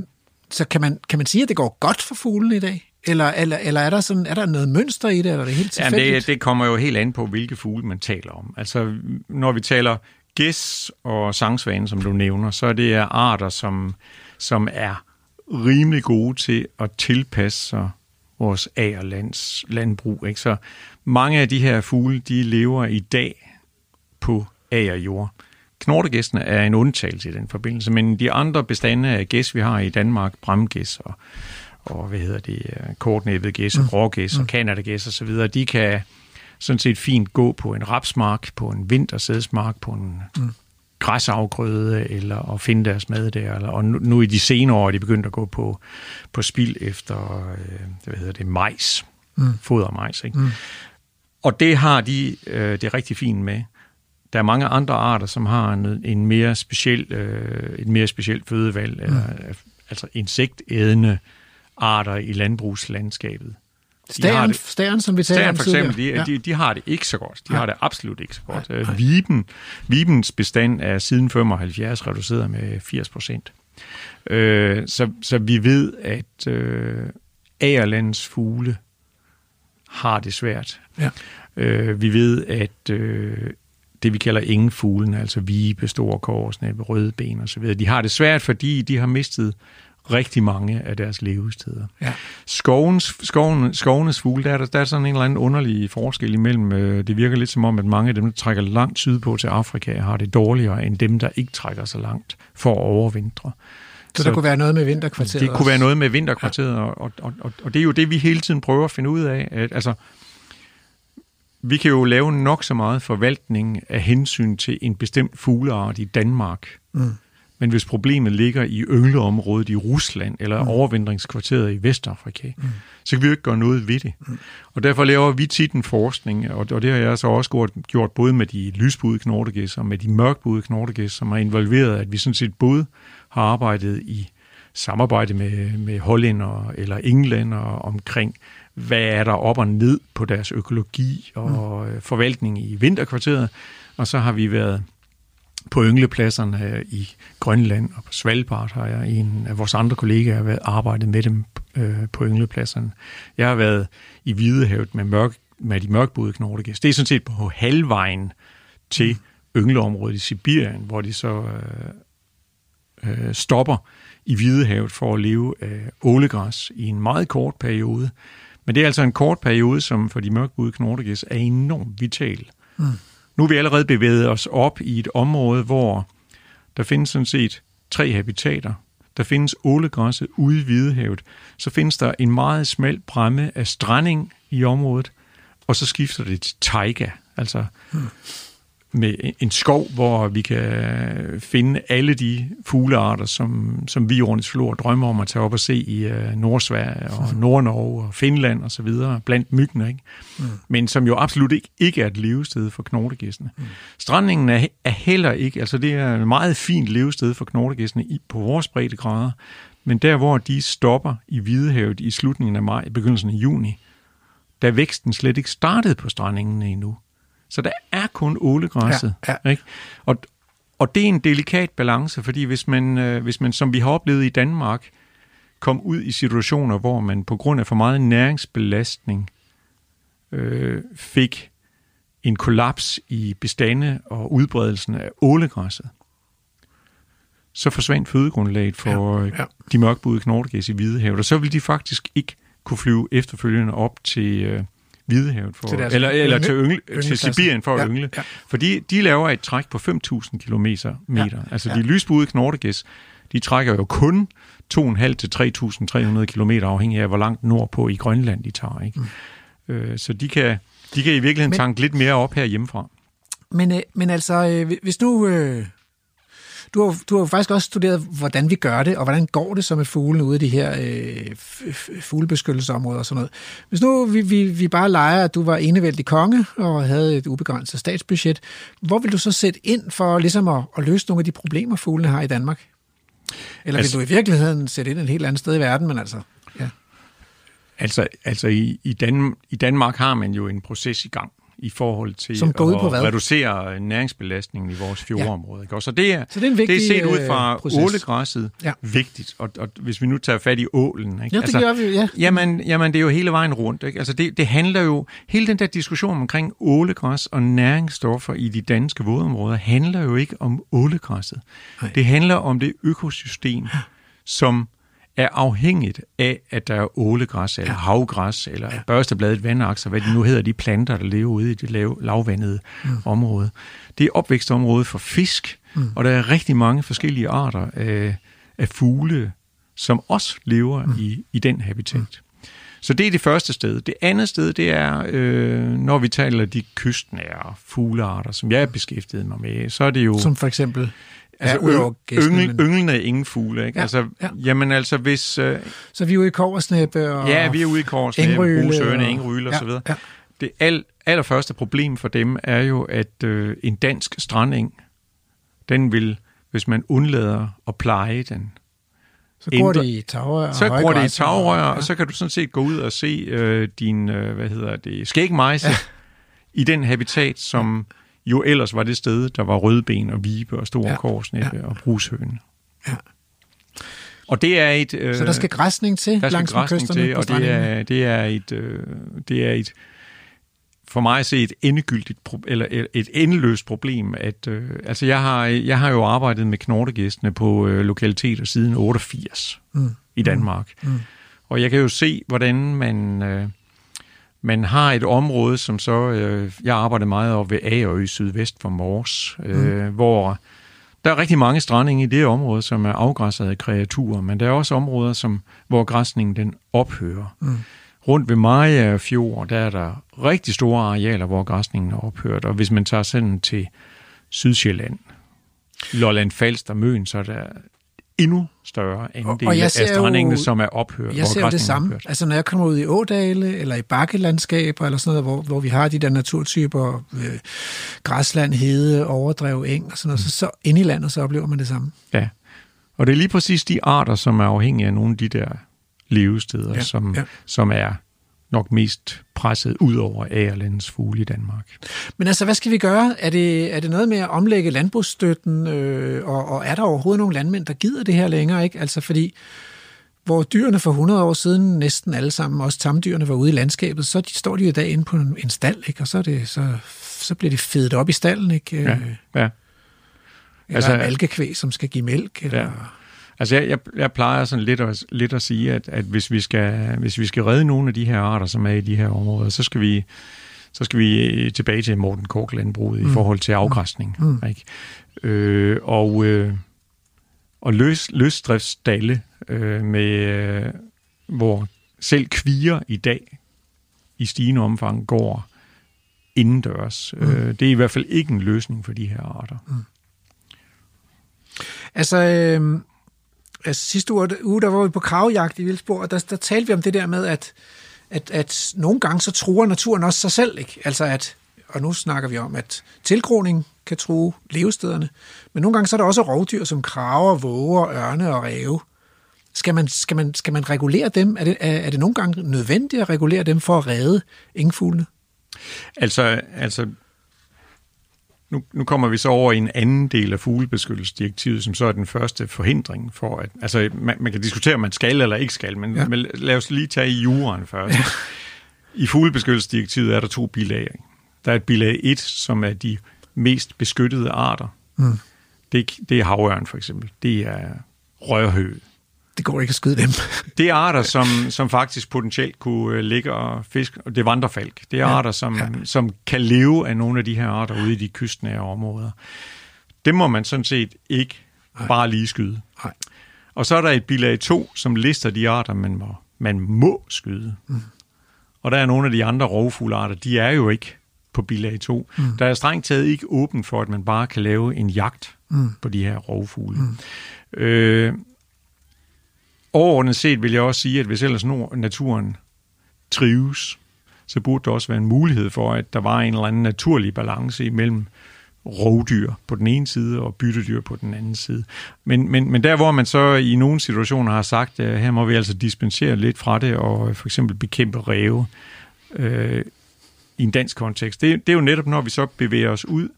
så kan man, kan man sige, at det går godt for fuglene i dag? Eller, eller, eller er, der sådan, er der noget mønster i det, eller er det helt Jamen, tilfældigt? det, det kommer jo helt an på, hvilke fugle man taler om. Altså, når vi taler gæs og sangsvane, som du nævner, så er det arter, som, som er rimelig gode til at tilpasse sig vores agerlands landbrug. Ikke? Så mange af de her fugle, de lever i dag på agerjord. Knortegæstene er en undtagelse i den forbindelse, men de andre bestande af gæs, vi har i Danmark, bramgæs og, og hvad hedder det, øh, kortnæbbet gæs og rågæs og kanadagæs og så videre, de kan sådan set fint gå på en rapsmark, på en vintersædsmark, på en mm. Græsafgrøde, eller at finde deres mad der. Eller, og nu, nu i de senere år er de begyndt at gå på, på spil efter, øh, hvad hedder det, majs. Mm. Foder majs, ikke? Mm. Og det har de øh, det er rigtig fint med. Der er mange andre arter, som har en, en mere speciel, øh, et mere specielt fødevalg, mm. eller, altså insektædende arter i landbrugslandskabet. Stæren, stæren, som vi talte om for eksempel, de, ja. de, de har det ikke så godt. De ja. har det absolut ikke så godt. Nej, nej. Viben, Vibens bestand er siden 75 reduceret med 80 procent. Øh, så, så vi ved, at øh, Agerlandets fugle har det svært. Ja. Øh, vi ved, at øh, det vi kalder ingefuglen, altså vibe, store korsnæb, røde ben osv., de har det svært, fordi de har mistet rigtig mange af deres levesteder. Ja. Skovens, skoven, skovenes fugle, der er, der, der er sådan en eller anden underlig forskel imellem. Øh, det virker lidt som om, at mange af dem, der trækker langt sydpå til Afrika, har det dårligere end dem, der ikke trækker så langt for at overvintre. Så, så der kunne være noget med vinterkvarteret Det kunne være noget med vinterkvarteret, ja. og, og, og, og det er jo det, vi hele tiden prøver at finde ud af. At, altså, vi kan jo lave nok så meget forvaltning af hensyn til en bestemt fugleart i Danmark. Mm. Men hvis problemet ligger i yngleområdet i Rusland eller mm. overvindringskvarteret i Vestafrika, mm. så kan vi jo ikke gøre noget ved det. Mm. Og derfor laver vi tit en forskning, og, det har jeg så også gjort, gjort både med de lysbudede knortegæs og med de mørkbudede knortegæs, som er involveret, at vi sådan set både har arbejdet i samarbejde med, med hollænder eller englænder omkring, hvad er der op og ned på deres økologi og mm. forvaltning i vinterkvarteret, og så har vi været på ynglepladserne øh, i Grønland og på Svalbard har jeg en af vores andre kollegaer været arbejdet med dem øh, på ynglepladserne. Jeg har været i Hvidehavet med, mørk, med de mørkbudede knortegæs. Det er sådan set på halvvejen til yngleområdet i Sibirien, hvor de så øh, øh, stopper i Hvidehavet for at leve af ålegræs i en meget kort periode. Men det er altså en kort periode, som for de mørkbudede knortegæs er enormt vital. Mm. Nu er vi allerede bevæget os op i et område, hvor der findes sådan set tre habitater. Der findes ålegræsset ude i Hvidehavet. Så findes der en meget smal bræmme af stranding i området, og så skifter det til taiga, altså hmm med en skov, hvor vi kan finde alle de fuglearter, som, som vi Flor drømmer om at tage op og se i uh, Nordsverige og Nordnorge og Finland og så videre, blandt myggene, ikke? Mm. men som jo absolut ikke, ikke er et levested for knortegæstene. Mm. Strandingen er, er heller ikke, altså det er et meget fint levested for knortegæstene i, på vores breddegrader, men der hvor de stopper i Hvidehavet i slutningen af maj, begyndelsen af juni, der er væksten slet ikke startet på strandingen endnu. Så der er kun ålegræsset. Ja, ja. Ikke? Og, og det er en delikat balance, fordi hvis man, øh, hvis man, som vi har oplevet i Danmark, kom ud i situationer, hvor man på grund af for meget næringsbelastning øh, fik en kollaps i bestande og udbredelsen af ålegræsset, så forsvandt fødegrundlaget for ja, ja. de mørkbudede knortegæs i Hvidehavet, og så ville de faktisk ikke kunne flyve efterfølgende op til, øh, Hvidehavet for, til eller, eller til, yngle, til Sibirien for at ja, yngle. Ja. Fordi de laver et træk på 5.000 km. Ja, altså ja. de lysbudede knortegæs, de trækker jo kun 2.500 til 3.300 km afhængig af, hvor langt nordpå i Grønland de tager. Ikke? Mm. Øh, så de kan, de kan i virkeligheden men, tanke lidt mere op her hjemmefra. Men, øh, men altså, øh, hvis nu... Øh du har, du har faktisk også studeret, hvordan vi gør det, og hvordan går det så med fuglene ude i de her øh, fuglebeskyttelsesområder og sådan noget. Hvis nu vi, vi, vi bare leger, at du var enevældig konge og havde et ubegrænset statsbudget, hvor vil du så sætte ind for ligesom at, at løse nogle af de problemer, fuglene har i Danmark? Eller altså, vil du i virkeligheden sætte ind et helt andet sted i verden, men altså... Ja. Altså, altså i, i, Dan, i Danmark har man jo en proces i gang, i forhold til Som går ud på hvad? at reducere næringsbelastningen i vores fjordområde. Ja. Så, det er, så det er, en vigtig, det er set ud fra øh, ålegræsset ja. vigtigt. Og, og hvis vi nu tager fat i ålen... Ikke? Ja, det altså, gør vi, ja. Jamen, jamen, det er jo hele vejen rundt. Ikke? Altså, det, det handler jo... Hele den der diskussion omkring ålegræs og næringsstoffer i de danske vådområder handler jo ikke om ålegræsset. Nej. Det handler om det økosystem, som er afhængigt af, at der er ålegræs, eller ja. havgræs, eller ja. børstebladet vandakser, hvad de nu hedder, de planter, der lever ude i det lav, lavvandede mm. område. Det er opvækstområdet for fisk, mm. og der er rigtig mange forskellige arter af, af fugle, som også lever mm. i, i den habitat. Mm. Så det er det første sted. Det andet sted, det er, øh, når vi taler de kystnære fuglearter, som jeg er beskæftiget mig med, så er det jo... Som for eksempel altså, ja, udover gæsten, yngel, men- ynglende er ingen fugle, ikke? Ja, altså, ja. Jamen altså, hvis... Øh, Så vi er ude i koversnæppe og... ja, vi er ude i Korsnæb, Engryle Brusøerne, og- Ingeryl og ja, så videre. ja. Det al, allerførste problem for dem er jo, at øh, en dansk strandeng, den vil, hvis man undlader at pleje den, Så går ændre- det i tagrør så går det i højgræs og- tagrør, ja. og så kan du sådan set gå ud og se øh, din, øh, hvad hedder det, skægmejse ja. i den habitat, som jo ellers var det sted, der var rødben og vibe og store Ja, ja. korsnæppe ja. og brushøne. Ja. Og det er et... Øh, Så der skal græsning til der skal langs med græsning kysterne til, og det er, det er et... Øh, det er et for mig at se et endegyldigt, eller et- et endeløst problem, at øh, altså jeg har, jeg har jo arbejdet med knortegæstene på øh, lokaliteter siden 88 Mm. i Danmark. Mm. Og jeg kan jo se, hvordan man, øh, man har et område, som så, øh, jeg arbejder meget op ved Agerø sydvest for Mors, øh, Mm. hvor der er rigtig mange strandinge i det område, som er afgræsset af kreaturer, men der er også områder, som, hvor græsningen den ophører. Mm. Rundt ved Maja Fjord, der er der rigtig store arealer, hvor græsningen er ophørt, og hvis man tager sådan til Sydsjælland, Lolland Falster, Møn, så er der endnu større andel og jeg af ser jo- som er ophørt. Jeg ser jo det samme. ophørt. Altså når jeg kommer ud i ådale, eller i bakkelandskaber, eller sådan noget, hvor, hvor vi har de der naturtyper, øh, græsland, hede, overdrev, eng og sådan noget, så, så inde i landet, så oplever man det samme. Ja, og det er lige præcis de arter, som er afhængige af nogle af de der levesteder, Ja, som, ja. som er nok mest presset ud over Agerlandets fugle i Danmark. Men altså, hvad skal vi gøre? Er det, er det noget med at omlægge landbrugsstøtten, øh, og, og er der overhovedet nogle landmænd, der gider det her længere? Ikke? Altså fordi, hvor dyrene for 100 år siden, næsten alle sammen, også tamdyrene, var ude i landskabet, så de, står de jo i dag inde på en, en stald, ikke? og så, er det, så, så bliver de fedet op i stallen, ikke? Ja, ja. Eller Altså- altså, malkekvæg, som skal give mælk. Eller, Ja. Altså jeg, jeg, jeg plejer sådan lidt at, lidt at sige, at, at hvis, vi skal, hvis vi skal redde nogle af de her arter, som er i de her områder, så skal vi, så skal vi øh, tilbage til Morten Kork landbruget mm. i forhold til afgræsning. Mm. Mm. Ikke? Øh, og øh, og løs, løsdriftsstalle, øh, med, øh, hvor selv kvier i dag i stigende omfang går indendørs. Mm. Øh, det er i hvert fald ikke en løsning for de her arter. Altså, øh, altså sidste uge, uge, der var vi på kravjagt i Vildsborg, og der, der talte vi om det der med, at, at, at nogle gange så truer naturen også sig selv. Ikke? Altså at, og nu snakker vi om, at tilgroning kan true levestederne, men nogle gange så er der også rovdyr som kraver, våger, ørne og ræve. Skal man, skal man, skal man regulere dem? Er det, er, er det nogle gange nødvendigt at regulere dem for at redde engfuglene? Altså, altså nu, nu kommer vi så over i en anden del af fuglebeskyttelsesdirektivet, som så er den første forhindring for at... Altså, man, man kan diskutere, om man skal eller ikke skal, men, Ja. men lad os lige tage i juraen først. Ja. I fuglebeskyttelsesdirektivet er der to bilag. Der er et bilag 1, som er de mest beskyttede arter. Mm. Det, det er havørn for eksempel. Det er rørhø. Det går ikke at skyde dem. Det er arter, som, som faktisk potentielt kunne øh, ligge og fiske, og det er vandrefalk. Det er Ja, arter, som, ja. ja. som kan leve af nogle af de her arter ude i de kystnære områder. Det må man sådan set ikke Nej. bare lige skyde. Nej. Og så er der et bilag 2, som lister de arter, man må, man må skyde. Mm. Og der er nogle af de andre rovfuglearter, de er jo ikke på bilag 2. Mm. Der er strengt taget ikke åben for, at man bare kan lave en jagt Mm. på de her rovfugle. Mm. Øh, overordnet set vil jeg også sige, at hvis ellers naturen trives, så burde der også være en mulighed for, at der var en eller anden naturlig balance imellem rovdyr på den ene side og byttedyr på den anden side. Men, men, men der, hvor man så i nogle situationer har sagt, at her må vi altså dispensere lidt fra det og for eksempel bekæmpe ræve øh, i en dansk kontekst, det, det er jo netop, når vi så bevæger os ud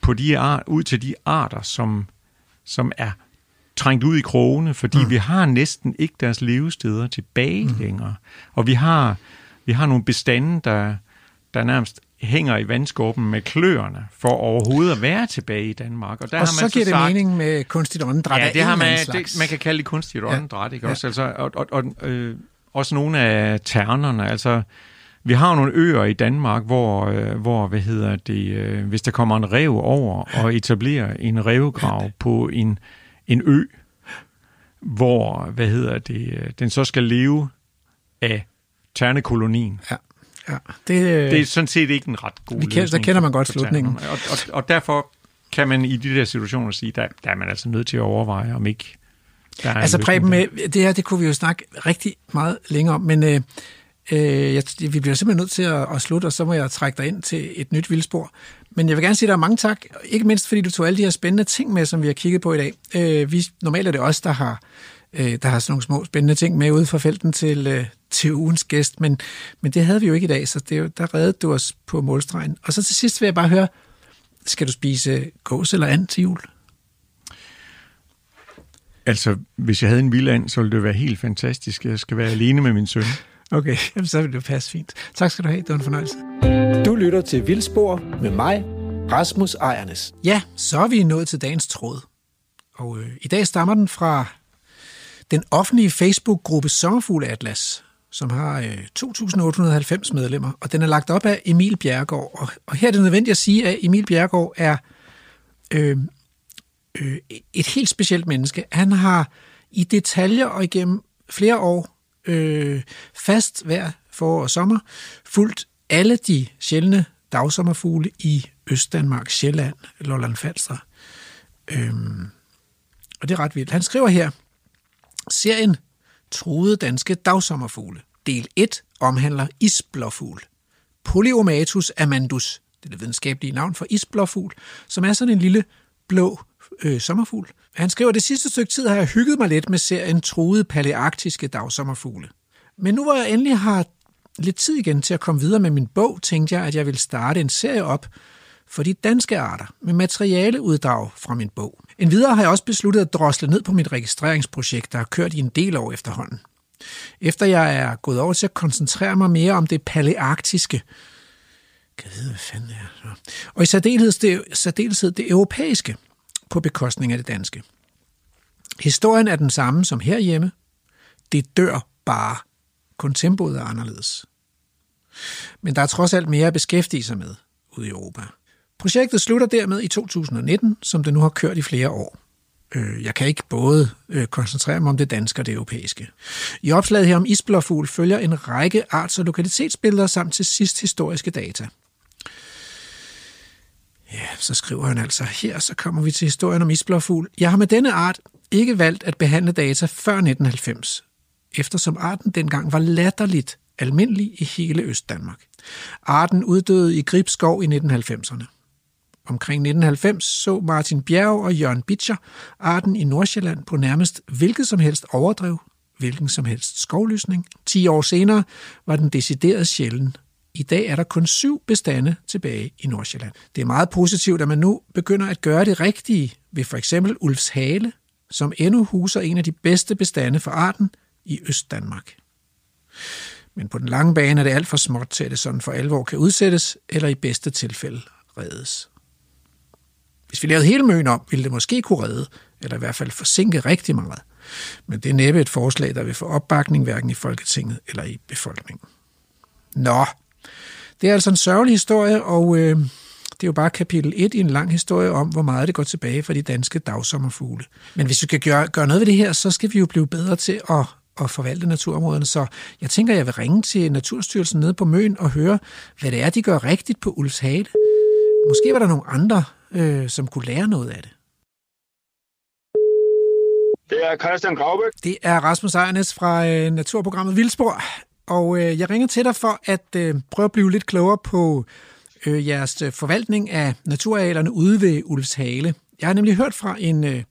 på de art, ud til de arter, som, som er trængt ud i krogene, fordi mm. vi har næsten ikke deres levesteder tilbage mm. længere. Og vi har, vi har nogle bestande, der, der nærmest hænger i vandskorpen med kløerne for overhovedet at være tilbage i Danmark. Og, der Og har så man giver det sagt, mening med kunstigt åndedræt Ja, det har man, det, man kan kalde det kunstigt Ja. åndedræt, ikke Ja. også? Altså, og, og, og øh, også nogle af ternerne, altså vi har nogle øer i Danmark, hvor, øh, hvor hvad hedder det, øh, hvis der kommer en rev over og etablerer en revgrav på en, en ø, hvor, hvad hedder det, den så skal leve af ternekolonien. Ja. Ja, det, øh, Det er sådan set ikke en ret god Vi kender- der kender man godt slutningen. Og, og, og derfor kan man i de der situationer sige, der, der er man altså nødt til at overveje, om ikke der er Altså Preben, der. øh, det her, det kunne vi jo snakke rigtig meget længere om, men øh, øh, jeg, vi bliver simpelthen nødt til at, at slutte, og så må jeg trække dig ind til et nyt vildspor. Men jeg vil gerne sige dig mange tak, ikke mindst fordi du tog alle de her spændende ting med, som vi har kigget på i dag. Øh, vi, normalt er det os, der har, øh, der har sådan nogle små spændende ting med ude fra felten til, øh, til ugens gæst, men, men det havde vi jo ikke i dag, så det, er jo- der reddede du os på målstregen. Og så til sidst vil jeg bare høre, skal du spise gås eller and til jul? Altså, hvis jeg havde en vild and, så ville det være helt fantastisk. Jeg skal være alene med min søn. Okay, jamen, så vil det passe fint. Tak skal du have, det var en fornøjelse. Du lytter til Vildspor med mig, Rasmus Ejernes. Ja, så er vi nået til dagens tråd. Og øh, i dag stammer den fra den offentlige Facebook-gruppe Sommerfugle Atlas, som har øh, 2.890 medlemmer, og den er lagt op af Emil Bjergård. Og, og her er det nødvendigt at sige, at Emil Bjergård er øh, øh, et helt specielt menneske. Han har i detaljer og igennem flere år øh, fast hver forår og sommer fuldt alle de sjældne dagsommerfugle i Østdanmark, Sjælland, Lolland Falster. Øhm, og det er ret vildt. Han skriver her, serien Troede danske dagsommerfugle. Del 1 omhandler isblåfugl. Polyomatus amandus, det er det videnskabelige navn for isblåfugl, som er sådan en lille blå øh, sommerfugl. Han skriver, det sidste stykke tid har jeg hygget mig lidt med serien Troede palearktiske dagsommerfugle. Men nu hvor jeg endelig har lidt tid igen til at komme videre med min bog, tænkte jeg, at jeg ville starte en serie op for de danske arter med materialeuddrag fra min bog. En videre har jeg også besluttet at drosle ned på mit registreringsprojekt, der har kørt i en del år efterhånden. Efter jeg er gået over til at koncentrere mig mere om det palearktiske, kan jeg vide, hvad fanden det er. så. Og i særdeleshed det, særdeleshed det europæiske, på bekostning af det danske. Historien er den samme som herhjemme. Det dør bare. Kun tempoet er anderledes. Men der er trods alt mere at beskæftige sig med ude i Europa. Projektet slutter dermed i 2019, som det nu har kørt i flere år. Øh, jeg kan ikke både øh, koncentrere mig om det danske og det europæiske. I opslaget her om isblåfugl følger en række arts- og lokalitetsbilleder samt til sidst historiske data. Ja, så skriver han altså her, så kommer vi til historien om isblåfugl. Jeg har med denne art ikke valgt at behandle data før 1990, eftersom arten dengang var latterligt almindelig i hele Østdanmark. Arten uddøde i Gribskov i 1990'erne. Omkring 1990 så Martin Bjerg og Jørgen Bitcher arten i Nordsjælland på nærmest hvilket som helst overdrev, hvilken som helst skovlysning. 10 år senere var den decideret sjælden. I dag er der kun syv bestande tilbage i Nordsjælland. Det er meget positivt, at man nu begynder at gøre det rigtige ved for eksempel Ulfshale, som endnu huser en af de bedste bestande for arten i Østdanmark. Men på den lange bane er det alt for småt til, at det sådan for alvor kan udsættes, eller i bedste tilfælde reddes. Hvis vi lavede hele møen om, ville det måske kunne redde, eller i hvert fald forsinke rigtig meget. Men det er næppe et forslag, der vil få opbakning hverken i Folketinget eller i befolkningen. Nå, det er altså en sørgelig historie, og øh, det er jo bare kapitel 1 i en lang historie om, hvor meget det går tilbage for de danske dagsommerfugle. Men hvis vi skal gøre, gøre noget ved det her, så skal vi jo blive bedre til at, at forvalte naturområderne. Så jeg tænker, jeg vil ringe til Naturstyrelsen nede på Møn og høre, hvad det er, de gør rigtigt på Ulfshale. Måske var der nogle andre, øh, som kunne lære noget af det. Det er Christian Graubæk. Det er Rasmus Ejernes fra øh, naturprogrammet Vildspor, og øh, jeg ringer til dig for at øh, prøve at blive lidt klogere på øh, jeres øh, forvaltning af naturarealerne ude ved Ulfshale. Jeg har nemlig hørt fra en, øh,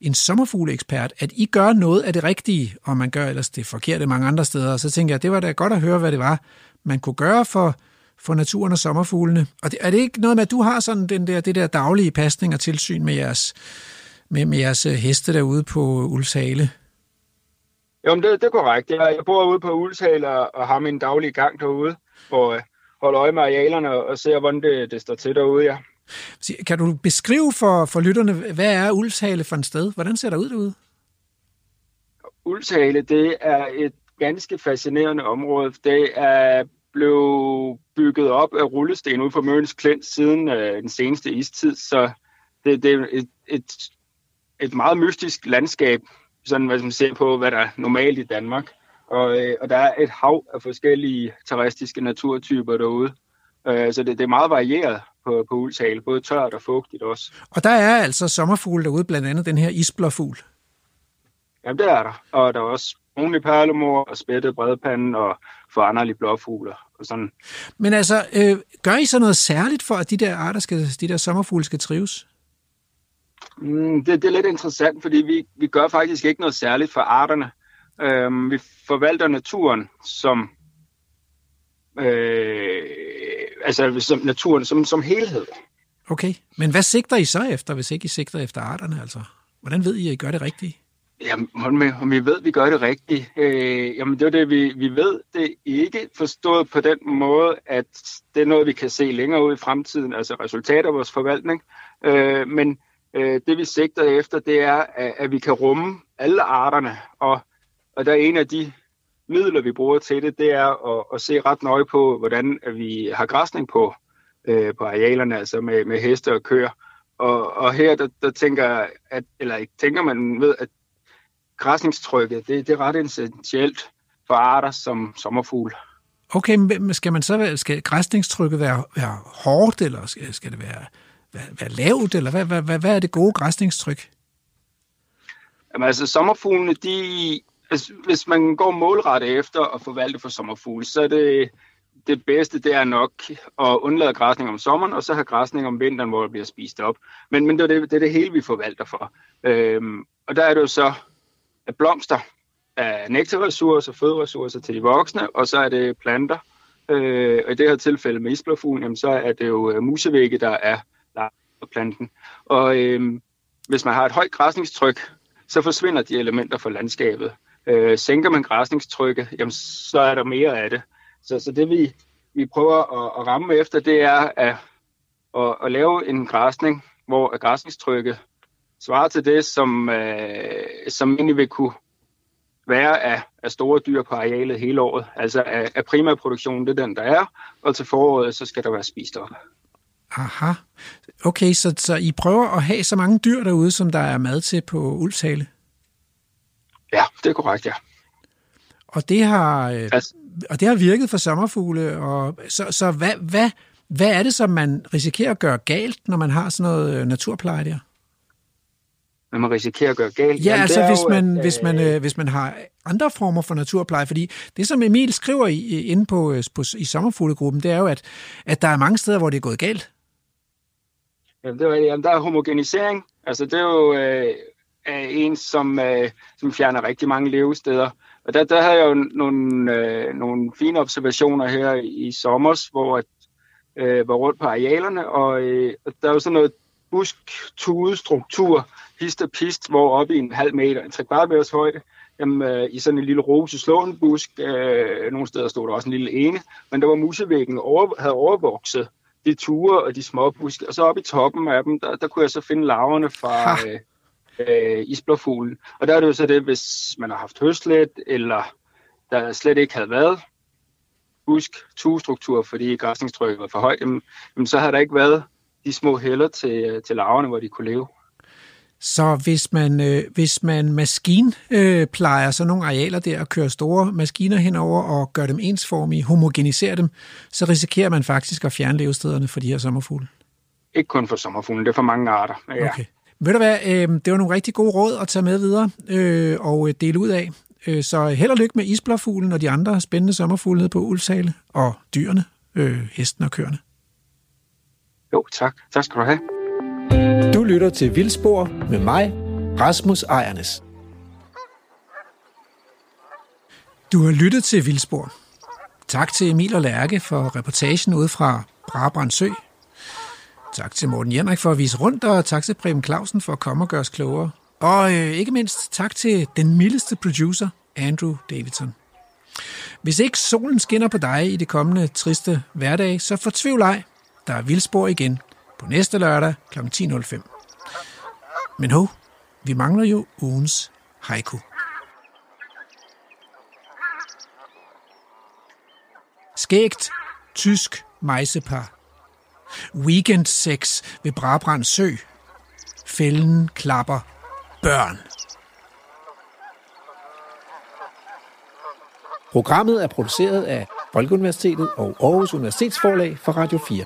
en sommerfugleekspert, at I gør noget af det rigtige, og man gør ellers det forkerte mange andre steder. Og så tænker jeg, det var da godt at høre, hvad det var, man kunne gøre for, for naturen og sommerfuglene. Og det, er det ikke noget med, at du har sådan den der, det der daglige pasning og tilsyn med jeres, med, med jeres øh, heste derude på Ulfshale? Jo, men det, det er korrekt. Jeg, jeg bor ude på Ulshal og, og har min daglige gang derude, hvor jeg holder øje med arealerne og ser, hvordan det, det står til derude, ja. Kan du beskrive for, for lytterne, hvad er Ulfshale for en sted? Hvordan ser der ud derude? Ulshale, det er et ganske fascinerende område. Det er blevet bygget op af rullesten ude på Møns Klint siden øh, den seneste istid, så det, det er et, et, et meget mystisk landskab, sådan hvad man ser på, hvad der er normalt i Danmark. Og, øh, og der er et hav af forskellige terrestriske naturtyper derude. Øh, så det, det er meget varieret på, på Ulshale, både tørt og fugtigt også. Og der er altså sommerfugle derude, blandt andet den her isblåfugl. Jamen, det er der. Og der er også brunlig perlemor og spættet bredpande og foranderlige blåfugler og sådan. Men altså, øh, gør I så noget særligt for, at de der arter, skal, de der sommerfugle skal trives? Mm, det, det er lidt interessant, fordi vi, vi gør faktisk ikke noget særligt for arterne. Øhm, vi forvalter naturen som, øh, altså som naturen som, som helhed. Okay, men hvad sigter I så efter, hvis ikke I sigter efter arterne? Altså? Hvordan ved I, at I gør det rigtigt? Jamen, om vi ved, at vi gør det rigtigt. Øh, jamen, det er det, vi, vi ved. Det ikke forstået på den måde, at det er noget, vi kan se længere ud i fremtiden, altså resultater af vores forvaltning. Øh, men øh, det, vi sigter efter, det er, at, at vi kan rumme alle arterne. Og, og der er en af de midler, vi bruger til det, det er at, at se ret nøje på, hvordan vi har græsning på, øh, på arealerne, altså med, med heste og køer. Og, og her, der, der tænker at, eller ikke tænker man ved, at græsningstrykket, det, det er ret essentielt for arter som sommerfugl. Okay, men skal man så skal græsningstrykket være, være hårdt, eller skal, skal det være, være, være lavt, eller hvad, hvad, hvad, hvad er det gode græsningstryk? Jamen altså, sommerfuglene, de, altså, hvis man går målrettet efter at forvalte for sommerfugle, så er det, det bedste, det er nok at undlade græsning om sommeren, og så have græsning om vinteren, hvor det bliver spist op. Men, men det, er det, det er det hele, vi forvalter for. Øhm, og der er det jo så at blomster, af nektarressourcer, føderessourcer til de voksne, og så er det planter. Øh, og i det her tilfælde med isblåfuglen, jamen, så er det jo øh, musevægge, der er for planten. Og øh, hvis man har et højt græsningstryk, så forsvinder de elementer fra landskabet. Øh, sænker man græsningstrykket, jamen, så er der mere af det. Så, så det vi, vi prøver at, at ramme efter, det er at, at, at lave en græsning, hvor græsningstrykket svarer til det, som, øh, som egentlig vil kunne være af, af store dyr på arealet hele året. Altså af, af primærproduktionen, det er den, der er, og til foråret, så skal der være spist op. Aha. Okay, så, så I prøver at have så mange dyr derude, som der er mad til på Ulshale? Ja, det er korrekt, ja. Og det har, øh, altså, og det har virket for sommerfugle. Og, så så hvad, hvad, hvad er det, som man risikerer at gøre galt, når man har sådan noget øh, naturpleje der? Når man risikerer at gøre galt? Ja, Jamen, altså hvis, jo, man, at, hvis, man, øh, hvis man har andre former for naturpleje. Fordi det, som Emil skriver i, inde på, øh, på, i sommerfuglegruppen, det er jo, at, at der er mange steder, hvor det er gået galt. Jamen, det er, jamen, der er homogenisering. Altså, det er jo øh, en, som, øh, som fjerner rigtig mange levesteder. Og der, der havde jeg jo nogle, øh, nogle fine observationer her i sommer, hvor jeg øh, var rundt på arealerne, og, øh, og der er jo sådan noget busk-tude-struktur, pist og pist, hvor oppe i en halv meter, en 3 meters højde, jamen, øh, i sådan en lille rose busk, øh, nogle steder stod der også en lille ene, men der var musevæggen over, havde overvokset de ture og de små buske, og så oppe i toppen af dem, der, der kunne jeg så finde larverne fra øh, øh, isblåfuglen. Og der er det jo så det, hvis man har haft høstlet, eller der slet ikke havde været busk, tuestruktur, fordi græsningstrykket var for højt, jamen, jamen, så har der ikke været de små heller til, til larverne, hvor de kunne leve. Så hvis man, øh, hvis man maskinplejer øh, så nogle arealer der og kører store maskiner henover og gør dem ensformige, homogeniserer dem, så risikerer man faktisk at fjerne levestederne for de her sommerfugle? Ikke kun for sommerfugle, det er for mange arter. Ja. Okay. Ved du hvad, øh, det var nogle rigtig gode råd at tage med videre øh, og dele ud af. Øh, så held og lykke med isblåfuglen og de andre spændende sommerfugle på Ulsale og dyrene, øh, hesten og køerne. Jo, tak. Tak skal du have. Lytter til Vildspor med mig, Rasmus Ejernes. Du har lyttet til Vildspor. Tak til Emil og Lærke for reportagen ude fra Brabrandsø. Tak til Morten Jenrik for at vise rundt, og tak til Preben Clausen for at komme og gøre os klogere. Og øh, ikke mindst tak til den mildeste producer, Andrew Davidson. Hvis ikke solen skinner på dig i det kommende triste hverdag, så fortvivl ej. Der er vildspor igen på næste lørdag kl. 10.05. Men ho, vi mangler jo ugens haiku. Skægt, tysk mejsepar. Weekend sex ved Brabrand Sø. Fælden klapper børn. Programmet er produceret af Folkeuniversitetet og Aarhus Universitetsforlag for Radio 4.